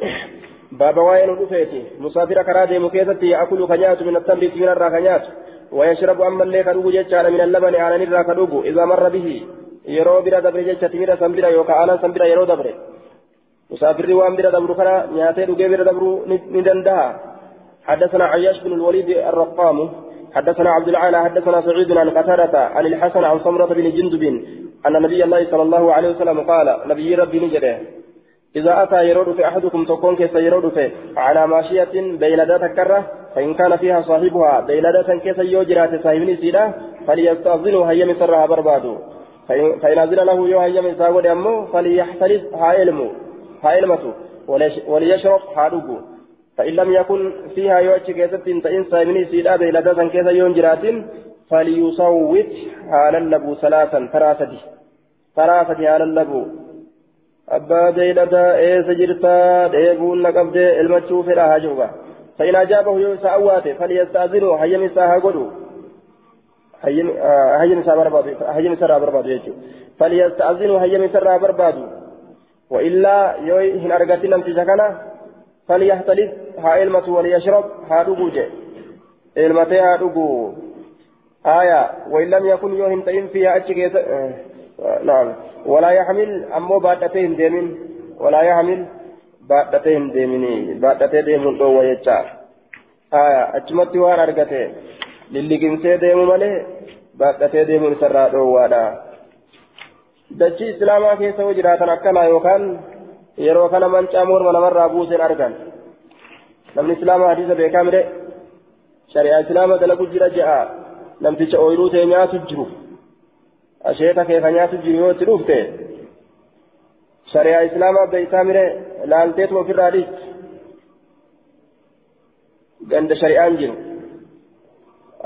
Speaker 1: baaba waa'ee nu dhufeeti musaafira karaa deemu keessatti yaakulu ka nyaatu min attamri siminarraa ka nyaatu ويشرب أما اللي كدوب جتشان من اللبن على نرى كدوب إذا مر به يرو بلا دبر جتشا تميرا سنبرا يوكا أنا سنبرا يرو دبر مسافر وام بلا دبر كنا نياتي دوغي بلا دبر ندندها. حدثنا عياش بن الوليد الرقام حدثنا عبد العالى حدثنا سعيد عن قتادة عن الحسن عن سمرة بن جندب أن نبي الله صلى الله عليه وسلم قال نبي ربي نجده إذا أتى يرود في أحدكم تكون كيس يرود في على ماشية بيلدات كرة فإن كان فيها صاحبها بيلدات كيس يوجرات صاحبني سيدا فليستأذنوا هيا مسرها بربادو فإن أذن له يو هيا مساود أمه فليحترز هايلمو هايلمتو وليشرب هادوغو فإن لم يكن فيها يوجه كيست تئن صاحبني سيدا بيلدات كيس يون جرات فليصوت هالا لبو ثلاثا ثلاثة ثلاثة هالا لبو abbaa beeyladaa eessa jirtaa dheebuun na qabdee ilmachuu fedha haa jiruba fa'in ajaabahu yoo isa awwaate falyastaazinu hayyam isaa haa godhu hayyam isaa barbaadu hayyam isarraa barbaadu jechuudha وإلا يو هن أرغتي نمتيجا كان فليحتلف ها إلمة وليشرب ها دقو جي. إلمتي ها دقو. آية وإن لم يكن يو هن تئن فيها أتشي نعم. ولا يحمل أمو بادتين ديمين. ولا يحمل بادتين ديميني. بادتين ديمون تو ويجا. آية أجمت وان أرغتي للي كنسي ديمو مالي بادتين ديمون سرا دو وادا. Dachii islaamaa keessa yoo jiraatan akkana yookaan yeroo kana mancaa morma namarraa buuseen argan namni islaamaa hadiisa beekaa mire shari'aa islaamaa dalagu jira je'a namticha ooyiruu ta'e nyaatu jiru asheeta keessa nyaatu jiru yoo itti dhufte shari'aa islaamaa beeytaa mire laalteetu ofirraa dhiisti ganda shari'aan jiru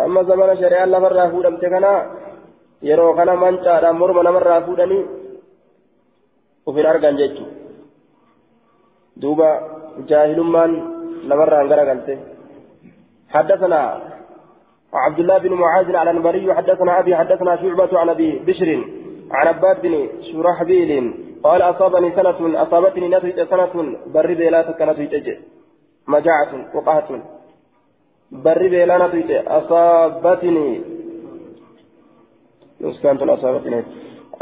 Speaker 1: amma zamana shari'aan lafarraa fuudhamte kana yeroo kana mancaadhaan morma namarraa fuudhanii ufin argan jechu. Duuba jaahilummaan namarraan garagalte حدثنا عبد الله بن معاذ على النبري حدثنا ابي حدثنا شعبة عن ابي بشر عن عباد بن شرحبيل قال اصابني سنة اصابتني نتيجة سنة برد لا تكنت مجاعة وقهة بري بيلا نتيجة أصابتني نسكنت أصابتني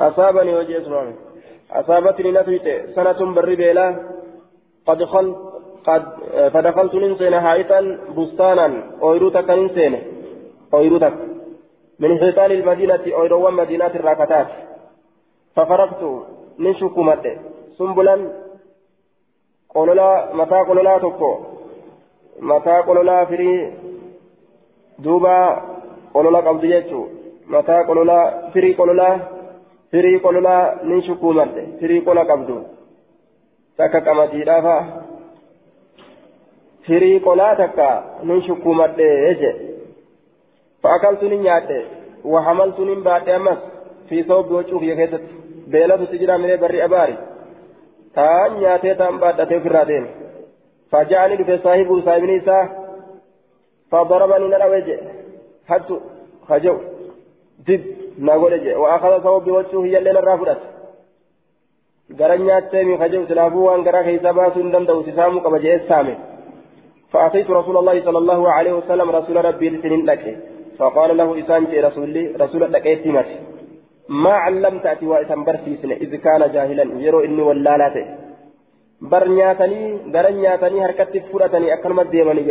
Speaker 1: أصابني وجه اسمه أصابتني نتيجة سنة بري بيلا. قد خل قد فدخلت ننسين حائطا بستانا. أويروتك ننسين. أويروتك. من حيطان المدينة أويروا مدينة الراكتات ففرقت من شكومة سنبلا قولنا متى قولنا تكو. mataa qololaa firii duuba qolola qabdu jechuu mataa qololaa firii qololaa firii qololaa nin shukuumadhe firii qola qabdu. Takka qamadiidhaafa firii qolaa takka nin shukuumadhe martee je fa'akaltu nin nyaadhe wahamaltu nin baadhe ammas fi sababbi wacuufiya keessatti. Beelatutti jira milee barri abaari. Taan nyaatee taan baadhatee ofirraa deeme. Faja'ani dhufe saahibu saahibni isaa fadarabani na dhawe je hattu haja'u حتى خجو دب نقول جي وأخذ ثوب بوجهه هي اللي نرافرت garan nyaattee mi kajew silaafuu waan garaa keessa baasuu hin danda'u sisaamuu qaba jee saame. فأتيت رسول الله صلى الله عليه وسلم رسول ربي لسنين لك فقال له إسان رسولي رسول لك إتمت ما علمت أتي وإسان برسيسن إذ كان جاهلا يرو إني ولالاته bar nyaatanii garan nyaatanii harkatti fudhatanii akkanuma deemanii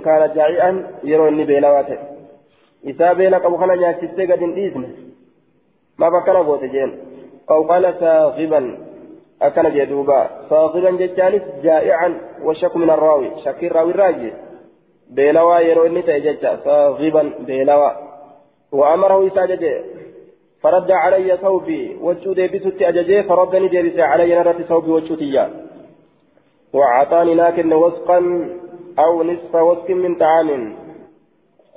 Speaker 1: kaana jaa'i'an yeroo inni beelawaa ta'e isaa beela qabu kana nyaachistee gad hin dhiisne maaf akkana goote jeen aw qaala saaqiban akkana jee duuba saaqiban jechaanis jaa'i'an washaku min arraawi shakkiin raawi irraaje beelawaa yeroo inni ta'e jecha saaqiban beelawaa وأمره إساجة فرد علي ثوبي وجو ديبست أججي فردني ديبس علي نرت ثوبي وجوتيا وأعطاني لكن وسقا أو نصف وسق من طعام.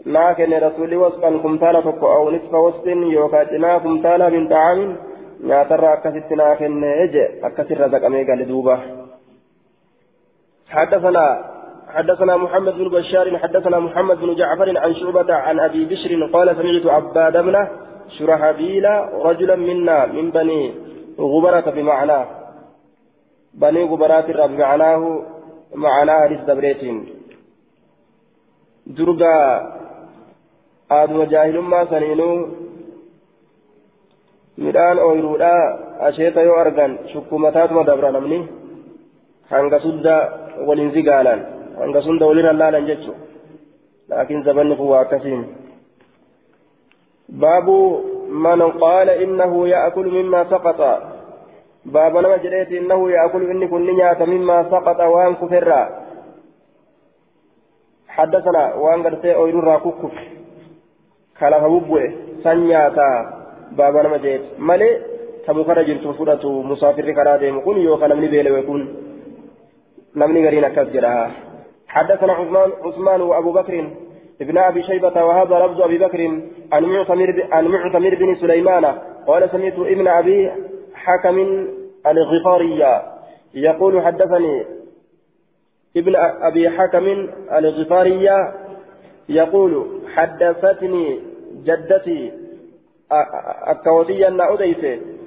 Speaker 1: لكن رسولي وسقا كمتالا فكو أو نصف وسق يوكاتنا كمتالا من طعام. ناترى أكست لكن إجي أكسر رزق أميقا لدوبة. حدثنا حدثنا محمد بن بشار حدثنا محمد بن جعفر عن شعبة عن أبي بشر قال سمعت عباد بن شرحبيل رجلا منا من بني غبرة بمعناه بني غبرات بمعناه معناه للدبريتين درجا آدم جاهل ما سنينو midhaan ooyiruudha asheeta yoo argan shukkumataatuma dabra namni hanga sudda waliin zigaalan hanga sunda walirra laalan jechu laakiin zabanni kun waa akkasiin باب من قال إنه يأكل مما سقط باب نما جريت إنه يأكل إني كن نيات مما سقط وان كفرا حدثنا وان قرتي أويل راكوكف خلف بوبوه سنياتا باب نما جريت مالي تمكر جرت فرة مسافر كرا ديم كن يوكا نمني بيلي ويكون نمني غرينا كسجرها حدثنا عثمان عثمان وأبو بكر ابن ابي شيبه وهذا لفظ ابي بكر عن معتمر عن معتمر بن سليمان قال سمعت ابن ابي حكم الغفاري يقول حدثني ابن أبي حكم الغفاري يقول حدثتني جدتي الكوتي أن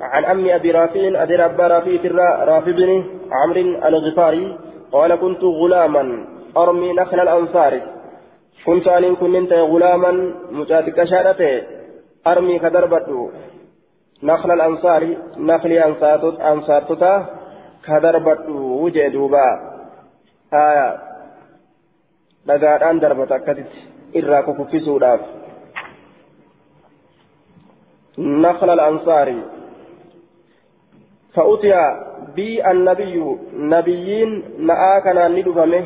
Speaker 1: عن أم أبي رافع أدير أبا رافع رافع بن عمرو الغفاري قال كنت غلاما أرمي نخل الأنصار. كنت أن كنت غلاما مجاتك شارته أرمي كدربت نخل الأنصار نخل أنصارت أنصارتتا كدربت وجه دوبا. آية dhagaadhaan darbata akkasitti irraa kukuffisuudhaaf نخل الأنصاري فأتي بي النبي نبيين نآكنا ندفمه.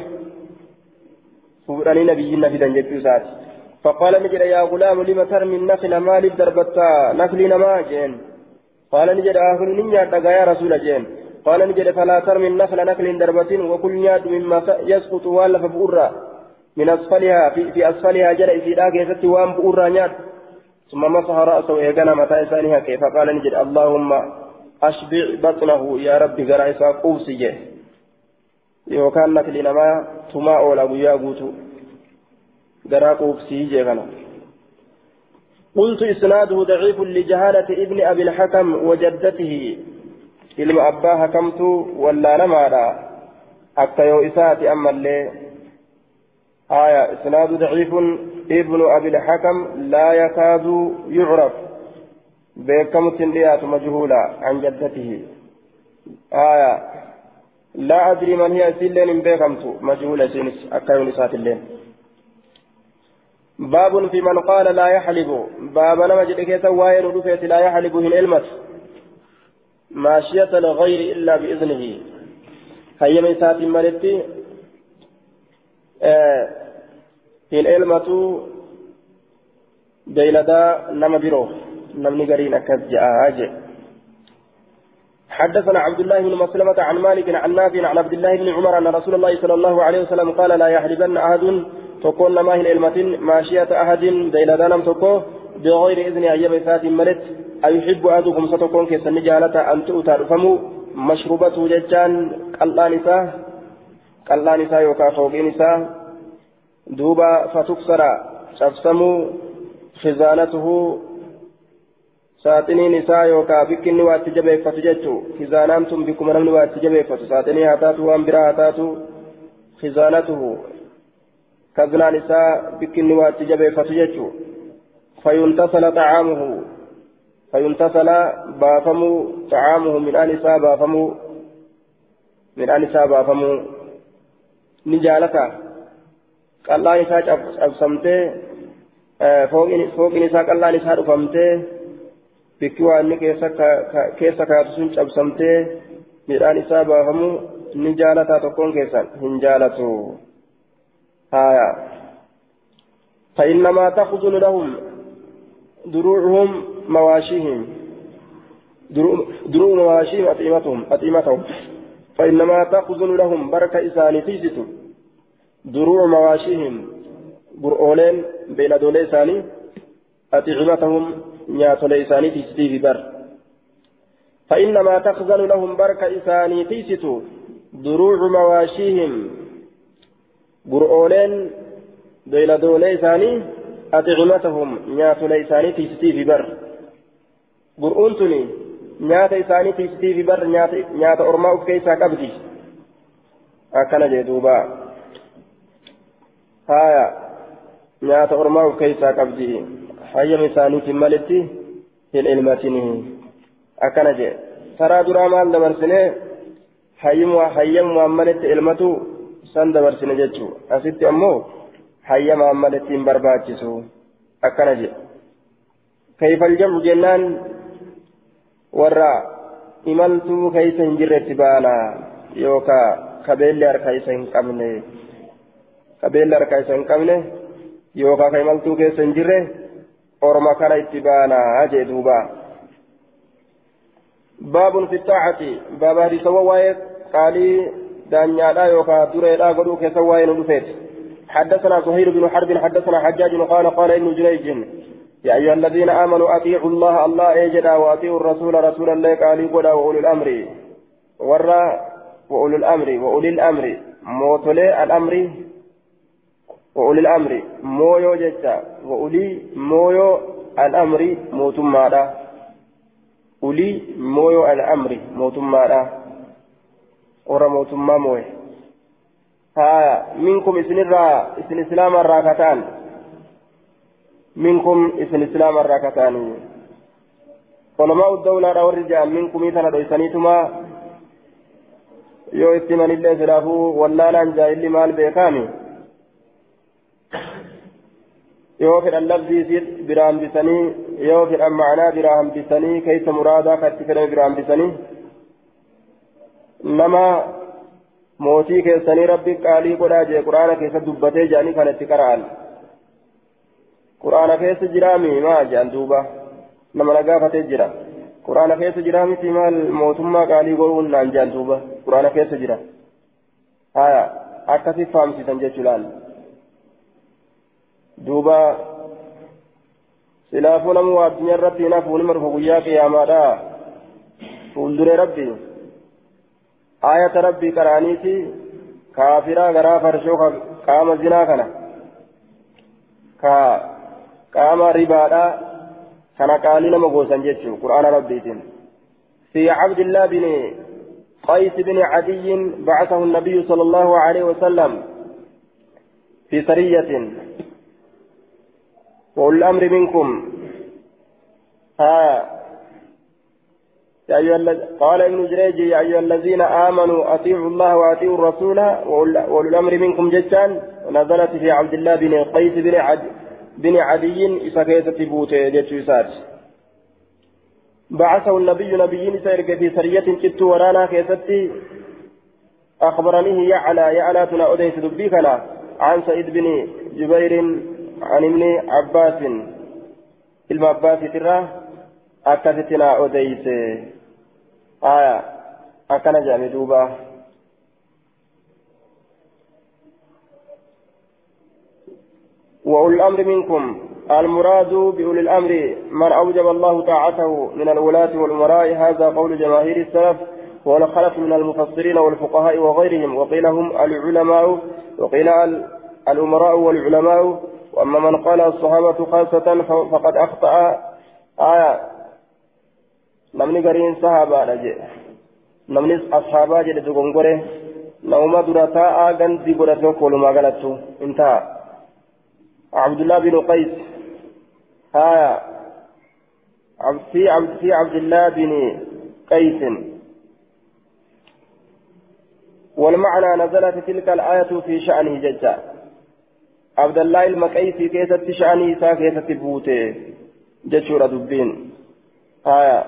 Speaker 1: فوراني نبيين نفدا جبيوسات فقال نجد يا غلام لم ترمي النخل مالي دربتا؟ نخلي نما جين. قال نجد آخر نيا يا رسول جين. قال نجد فلا ترمي النخل نخل دربتين وكل نياد مما يسقط والف بؤرا من أسفلها في, في أسفلها جرى في داك يسقط وان بؤرا نياد ثم مسح رأسه إيقنا متى إسانها كيف؟ قال نجد اللهم أشبع بطنه يا ربي قرأ قوسي يوكان نخل نما ثم أولى ويا قوتو قرأ قوسي جيغنا قلت إسناده ضعيف لجهالة ابن أبي الحكم وجدته. ilma abbaa hakamtu wallaanamaadha akka yoo isaati ammallee آية إسناد ضعيف. ابن أبي الحكم لا يكاد يعرف. بكم تنديات مجهولة عن جدته. آية لا أدري من هي سلين بكمت. مجهولة سنس أكاين سات اللين. باب في من قال لا يحلب. باب نمجد كيسا واين لا يحلب من علمت ماشية الغير إلا بإذنه. هيا من سات مالتي آه هن إلمة بيلدا نما برو نمني قرين أكد جاء حدثنا عبد الله بن مسلمة عن مالك عن نافع عن عبد الله بن عمر أن رسول الله صلى الله عليه وسلم قال لا يحلبن أحد تكون ما هي إلمة ماشية أحد بيلدا نم تكو بغير إذن أيام سات ملت أيحب أحدكم ستكون كيسن جالة أن تؤتى رفمو مشروبته ججان قلان نساء قلان نساء يوكا فوقين نساء دوبا فتكسر شفسمو خزانته saaxinii isaa yookaan bikkinni waa itti jabeeffatu jechuun khizaanaan tun bikkuma namni waa itti jabeeffatu saaxinii haa taatu waan biraa haa taatu khizaanatuhu kaznaan isaa bikkinni waa itti jabeeffatu jechuun fayyuntasala xacaamuhu من آل إساء بافمو من آل إساء بافمو نجالتا قال الله إساء أبسمته فوق إساء قال الله إساء أفهمته bikki waan inni keessa kaatu sun cabsamtee midhaan isaa baafamu ni jaalataa tokkoon keessan hin jaalatu. Haya فإنما تخزن لهم دروعهم مواشيهم دروع مواشيهم أطعمتهم أطعمتهم فإنما تخزن لهم بركة إساني تيزت دروع مواشيهم برؤولين بين دولي إساني أطعمتهم نياتولي إساني تيزتي في بر فإنما تخزن لهم بركة إساني تيزت دروع مواشيهم برؤولين بين دولي إساني أطعمتهم نياتولي إساني تيزتي في بر nyaata isaanii tiisitii fi bar nyaata ormaa of keessaa qabdi. Akkana jee duuba. Haya nyaata ormaa of keessaa hayyama isaaniitiin malitti hin ilmatinii akkana jee taraa duraa maal dabarsine hayyamumaan malitti ilmatu san dabarsine jechuu asitti ammoo hayyamaan malitti hin barbaachisu akkana jee كيف الجمع جنان warra imaltuu keeysa hin jirretti baana yookaa kabeelli harka isa hin qabne kabeelli harka isa hin qabne yookaa ka imaltuu keessa hin jirre orma kana itti baana jee duuba. Baabun fi xaacati baaba hadiisawwan waa'ee qaalii daanyaadhaa yookaa dureedhaa godhuu keessa waa'ee nu حدثنا زهير بن حرب حدثنا حجاج قال قال ابن جريج يا أيها الذين آمنوا أطيعوا الله الله أجدا وأطيعوا الرسول رسول الله قال قدا وأولي الأمر ورا وأولي الأمر وأولي الأمر موتولي الأمر وأولي الأمر مويو جتا وأولي مويو الأمر موتم ماذا أولي مويو الأمر موتم ماذا ورا موتم ما موي. ها منكم إسن الرا إسن إسلام الراكتان. منكم اسم الإسلام الراكتاني علماء الدولة والرجال منكم إذا ندعسانيتما yoo itti manillee silaafuu wallaalaan jaahilli maal beekaami biraa hambisanii yoo fedhan macnaa biraa hambisanii keessa muraadaa katti fedhan biraa hambisanii nama mootii keessanii rabbi qaalii godhaa jee quraana keessa dubbatee jedhanii kan itti qara'an quraana keessa jiraami maa jedhan duuba nama na gaafatee jira quraana keessa jiraamiti maal mootummaa qaalii godhuun naan jedhan duuba quraana keessa jira haya akkasi faamsisan jechuudhaan duuba silaafuu namuu addunyaa irratti hin hafuun marfa guyyaa qiyaamaadha fuulduree rabbi ayata rabbii qaraaniiti kaafiraa garaa farshoo qaama zinaa kana ka qaama ribaadha kana qaalii nama goosan jechuu qur'aana rabbiitiin في عبد الله بن قيس بن عدي بعثه النبي صلى الله عليه وسلم في سرية وأولي الأمر منكم. ها. يا أيها قال ابن جريج يا أيها الذين آمنوا أطيعوا الله وأطيعوا الرسول وأولي الأمر منكم جتان ونزلت في عبد الله بن قيس بن عد بن عدي إسكيسة بوتي جتشوسات بعثه النبي نبي سيرك في سرية كت ورانا كيستي. أخبرنيه يعلى يعلى تنا أديس دبيكنا عن سعيد بن جبير عن ابن عباس علم عباس ترى أكثتنا أديس آية أكنا جامي دوبا وأولي الأمر منكم. المراد بأولي الأمر من أوجب الله طاعته من الولاة والأمراء. هذا قول جماهير السلف والخلف من المفسرين والفقهاء وغيرهم. وقيل هم العلماء وقيل الأمراء والعلماء. وأما من قال الصحابة خاصة فقد أخطأ. آية. نمني قرين صحابة لجي نمني أصحابة جل تقنقره نوما درتا آغان دي قرأتو كولما غلطو انتهى. عبد الله بن قيس. آية. في عبد في عبد الله بن قيس. والمعنى نزلت تلك الآية في شأنه ججا. عبد الله المكيسي كيست شأنه سا كيست بوته جشور دبين آية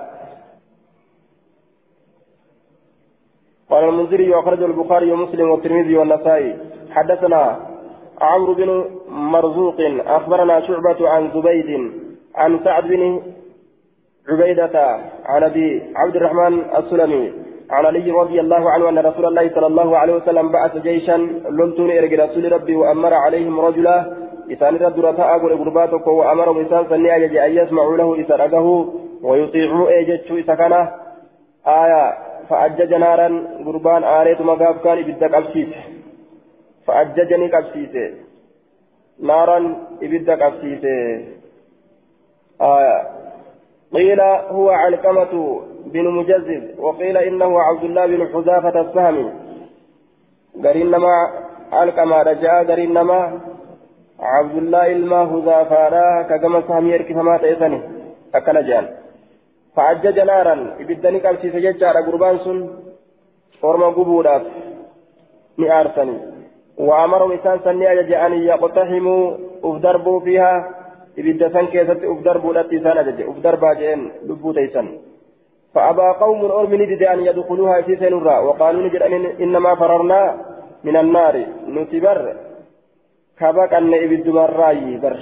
Speaker 1: قال المنذري وأخرجه البخاري ومسلم والترمذي والنسائي حدثنا عمرو بن مرزوق أخبرنا شعبة عن زبيد عن سعد بن عبيدة عن أبي عبد الرحمن السلمي عن علي رضي الله عنه أن رسول الله صلى الله عليه وسلم بعث جيشا لنتون إرق رسول ربي وأمر عليهم رجلا إسان رد رتاء قل قرباتك وأمرهم إسان سنيا يجي أن يسمعوا له إسرقه ويطيعوا إيجتشو إسكنه آية فأجج نارا قربان آريت مقاف كان بدك أبسيس فأججني قبسيسه نارا إبدا قبسيسه آية قيل هو علقمة بن مجزز وقيل إنه عبد الله بن حذافة السهمي. قرين نما علقمة رجاء قرين نما عبد الله إلما حذافة كما سهمي يركي فما تيسني أكل جان. فأجج نارا إبدا قبسيسه ججار قربان سن ورما قبودات ni aarsanii وأمرهم إنسان سني أجج أن يقتحموا أفدربوا فيها إبدا سن كيست أفدربوا التي سان أجج أفدربا جئن لبو تيسن فأبى قوم أرمني دد أن يدخلوها في سنورا وقالوا نجد أن إنما فررنا من النار نتبر كبك أن إبد مراي بر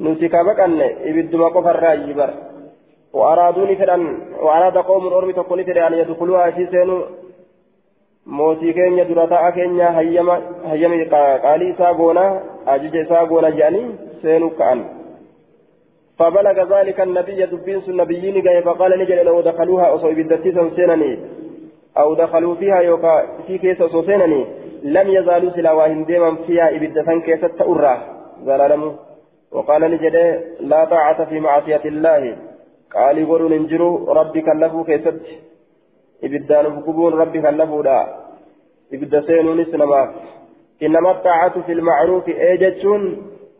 Speaker 1: نتي كبك أن إبد مقف الراي بر وأرادوني فلان وأراد قوم أرمي تقول أن يدخلوها في سنورا mootii keenya dura ta'a keenya hayyama hayyama qaalii isaa goona ajaja isaa goona jedhanii seenuu ka'an. فبلغ ذلك النبي دبين النبيين جاي فقال نجل لو دخلوها أو بدتيسا سينني. أو دخلوا فيها يوكا في كيس سينني. لم يزالوا سلاواهم ديما فيها إبدتان كيس تأرى زلالمو وقال نجل لا طاعة في معصية الله. قال يقولون انجروا ربي كلفوا كيست. ibiddaan gubuun rabbi kallafuudha ibidda seenuunis namaaf innama xaacatu fi lmacruufi ee jechuun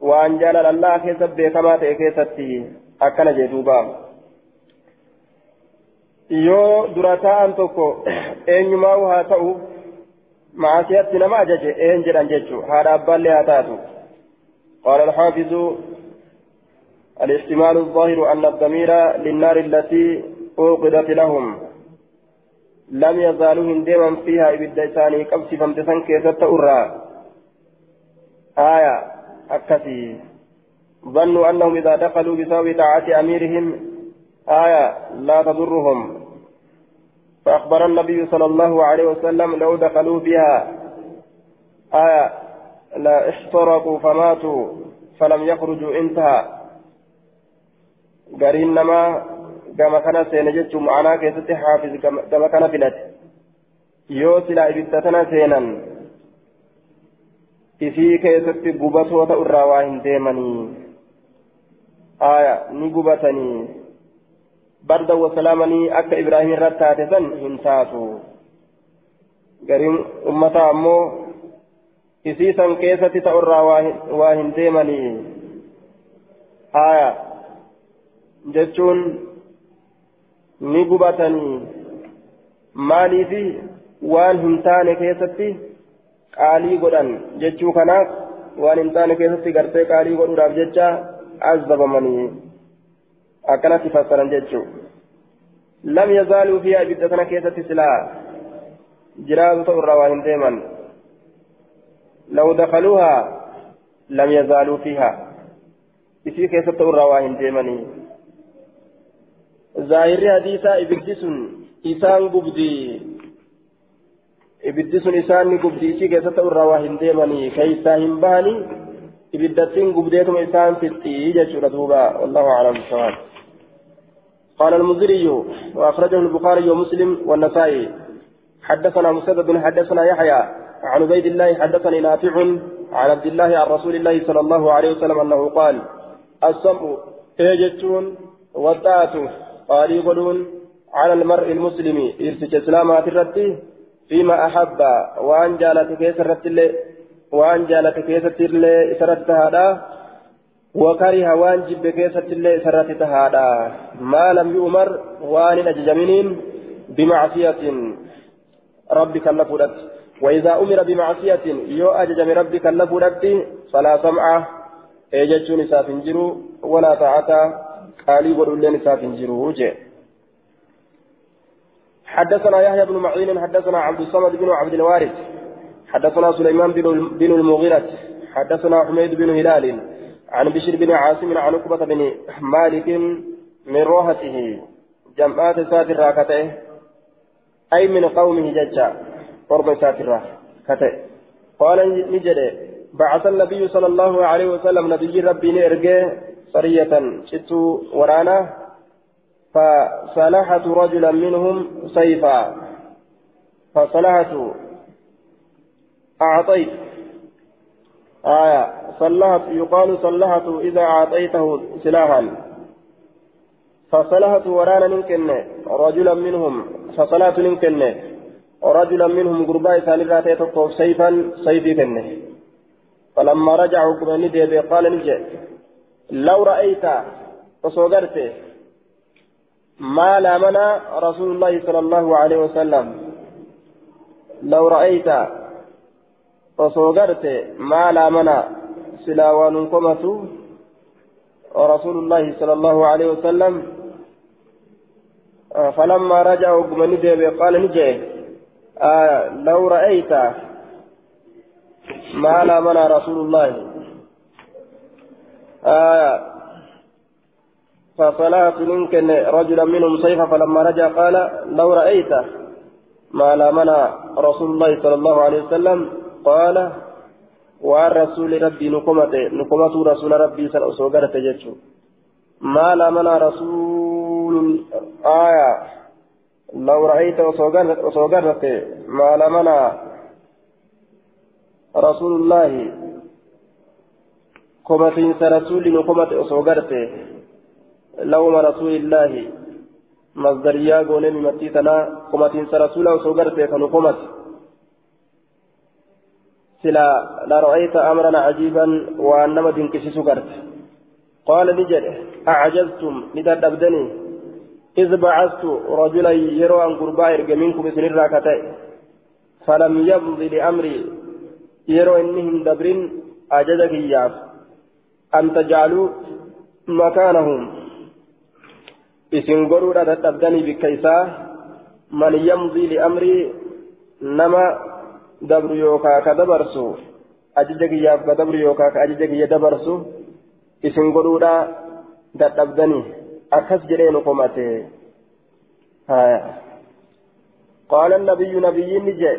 Speaker 1: waan jaalala allah keessa beekamaa ta'e keessatti akkana jee duuba yoo dura taa'an tokko eenyumaa haa ta'u macaasiyatti nama ajaje een jedhan jechu haadha abbaallee haa taatu قال الحافظ الاحتمال الظاهر أن الضمير للنار التي أوقدت لهم لم يزالوا هندما فيها إبدا ثاني قبس فامتسن كيست أرى آية أكسي ظنوا أنهم إذا دخلوا بسبب طاعة أميرهم آية لا تضرهم فأخبر النبي صلى الله عليه وسلم لو دخلوا بها آية لا احترقوا فماتوا فلم يخرجوا انتهى قرين نما كما كان سينجت معنا كيست حافظ كما كان فلت يوسلا إبتتنا سينا isii keessatti gubatoota irraa waa hin deemanii aya ni gubatanii barda wasalaamanii akka ibraahim irratti taate san hin taatu gariin ummataa ammoo isii san keessatti ta'urraa waa hin deemanii aya jechuun ni gubatanii maaliifi waan hin taane keessatti qaalii godhan jechuu kanaaf waan hin taane keessatti gartee qaalii godhuudhaaf jecha azabamanii akkanatti fassaran jechuu lam yazaaluu fiihaa ibidda kana keessatti silaa jiraatu ta'u irraa waa hin deeman law dakaluuhaa lam yazaaluu fiihaa isii keessatti ta'u waa hin deemanii zaahirri hadiisaa ibiddi sun isaan gubdii ibiddi sun isaan ni gubdii isii keessatti irraa waa hin deemanii keeysaa hin bahanii ibiddattiin gubdeetuma isaan fixxii jechuudha duuba. Wallahu aclam bisawab قال المزري وأخرجه البخاري ومسلم والنسائي حدثنا مسدد حدثنا يحيى عن عبيد الله حدثني نافع عن عبد الله عن رسول الله صلى الله عليه وسلم أنه قال السمع ايجتون والطاعة قال يقولون على المرء المسلم إرتج إسلامات الرد فيما أحب وأن جالت كيس الرد وأن جالت كيس الرد هذا. وكره وأن جب كيست الله سرت تهادا ما لم يؤمر وأن أججمين بمعصية ربك اللفودت وإذا أمر بمعصية يو أججم ربك اللفودت فلا سمع. إيجتشون سافنجرو ولا طاعة. قالي ودولين سافنجرو جي. حدثنا يحيى بن معين حدثنا عبد الصمد بن عبد الوارث حدثنا سليمان بن المغيرة حدثنا حميد بن هلال عن بشر بن عاصم عن عقبة بن مالك من روحته جمعات ساتر راكته أي من قومه ججا قرب ساتر راكته. قال نجد بعث النبي صلى الله عليه وسلم نبي ربي نرجع سرية شتو ورانا فصلحت رجلا منهم سيفا. فصلحت. أعطيت. آية. صلحت. يقال صلحت إذا أعطيته سلاحا. فصلحت ورانا ننكن. رجلا منهم. فصلحت ننكن. رجلا منهم قرباء ثاني ذات سيفا سيفي كنه فلما رجعوا كما ندي قال نجي. لو رأيت فصغرت ما لامنا رسول الله صلى الله عليه وسلم. لو رأيت فصغرت ما لامنا سلاوان قمته ورسول الله صلى الله عليه وسلم فلما رجعوا كما ندي قال نجي آه لو رأيت ما لامنا رسول الله. آية فصلاة ممكن رجلا منهم سيفا فلما رجع قال لو رأيت ما لامنا رسول الله صلى الله عليه وسلم قال والرسول ربي نقمت نقمت رسول ربي سن أسوغرت جتشو ما لامنا رسول آية لو رأيت أسوغرت ما لامنا رسول الله. قمتين رسول نقمت أسوغرت لوم رسول الله. مصدريا قولي ممتيتنا قمتين رسول أسوغرت كنقمت سلا لرأيت أمرا عجيبا وأنما تنكسس قرت قال نجد أعجزتم ندد أبدني. إذ بعثت رجلا يرى أن قربا إرق منكم بسن الراكتين فلم يمض لأمري. يرى إنهم دبر أجدك إياه. أن تجعلوا مكانهم. إسن قروا تتبدني بكيسا من يمضي لأمري نما دبر يوكا كدبرسو أججك ياف كدبر يوكا كأججك يدبرسو إسن قروا تتبدني أكس جرين قمته هايا قال النبي نبي نجي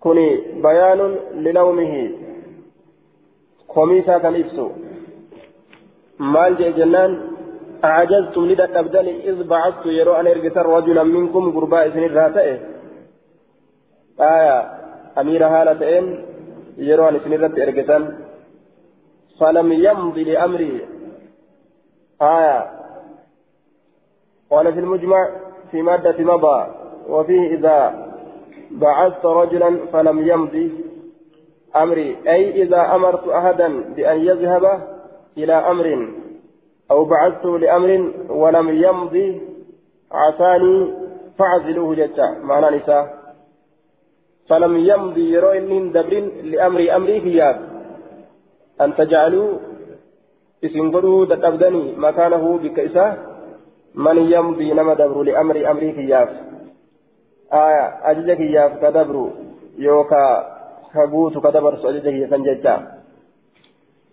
Speaker 1: كوني بيان لنومه خميسا كان مال جي جنان أعجزتم لدى أبداني إذ بعثت يرو أن إرقسر رجلا منكم قرباء سن الراتئه آية أمير هالتين يرو أن سن الراتئه فلم يمضي لأمري. آية قال في المجمع في مادة مضى وفيه إذا بعثت رجلا فلم يمضي أمري. أي إذا أمرت أحدا بأن يذهب إلى أمر أو بعثته لأمر ولم يمضي عساني فعزلوه جتا. معنى نساء. فلم يمضي يرو دبر لأمر أمري كياب أن تجعلوا اسنقلوا تتبدني مكانه بكيسة. من يمضي نما دبر لأمر أمري كياب آية أجل كياب كدبر يوكا كبوت كدبر كيسا جتا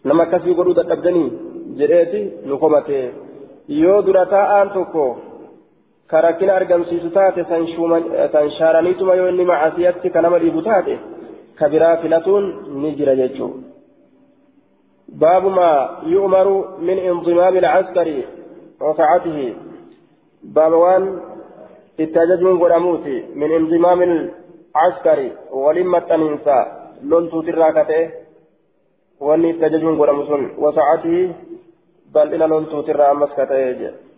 Speaker 1: nama akkasii godhuu dadhabdanii jedheeti nu komate yoo dura taa'aan tokko ka rakkina argamsiisu taate san shaaraniituma yoo inni macasiyatti ka nama dhiibu taate ka biraa filatuun ni jira jechuu باب ما يؤمر من انضمام العسكر وسعته باب وان التججم قراموتي من انضمام العسكر ولمة الإنساء لن تتراكته itti ajajuun godhamu sun wasa'atii bal'ina loltuutirraa ammas ka ta'ee jedha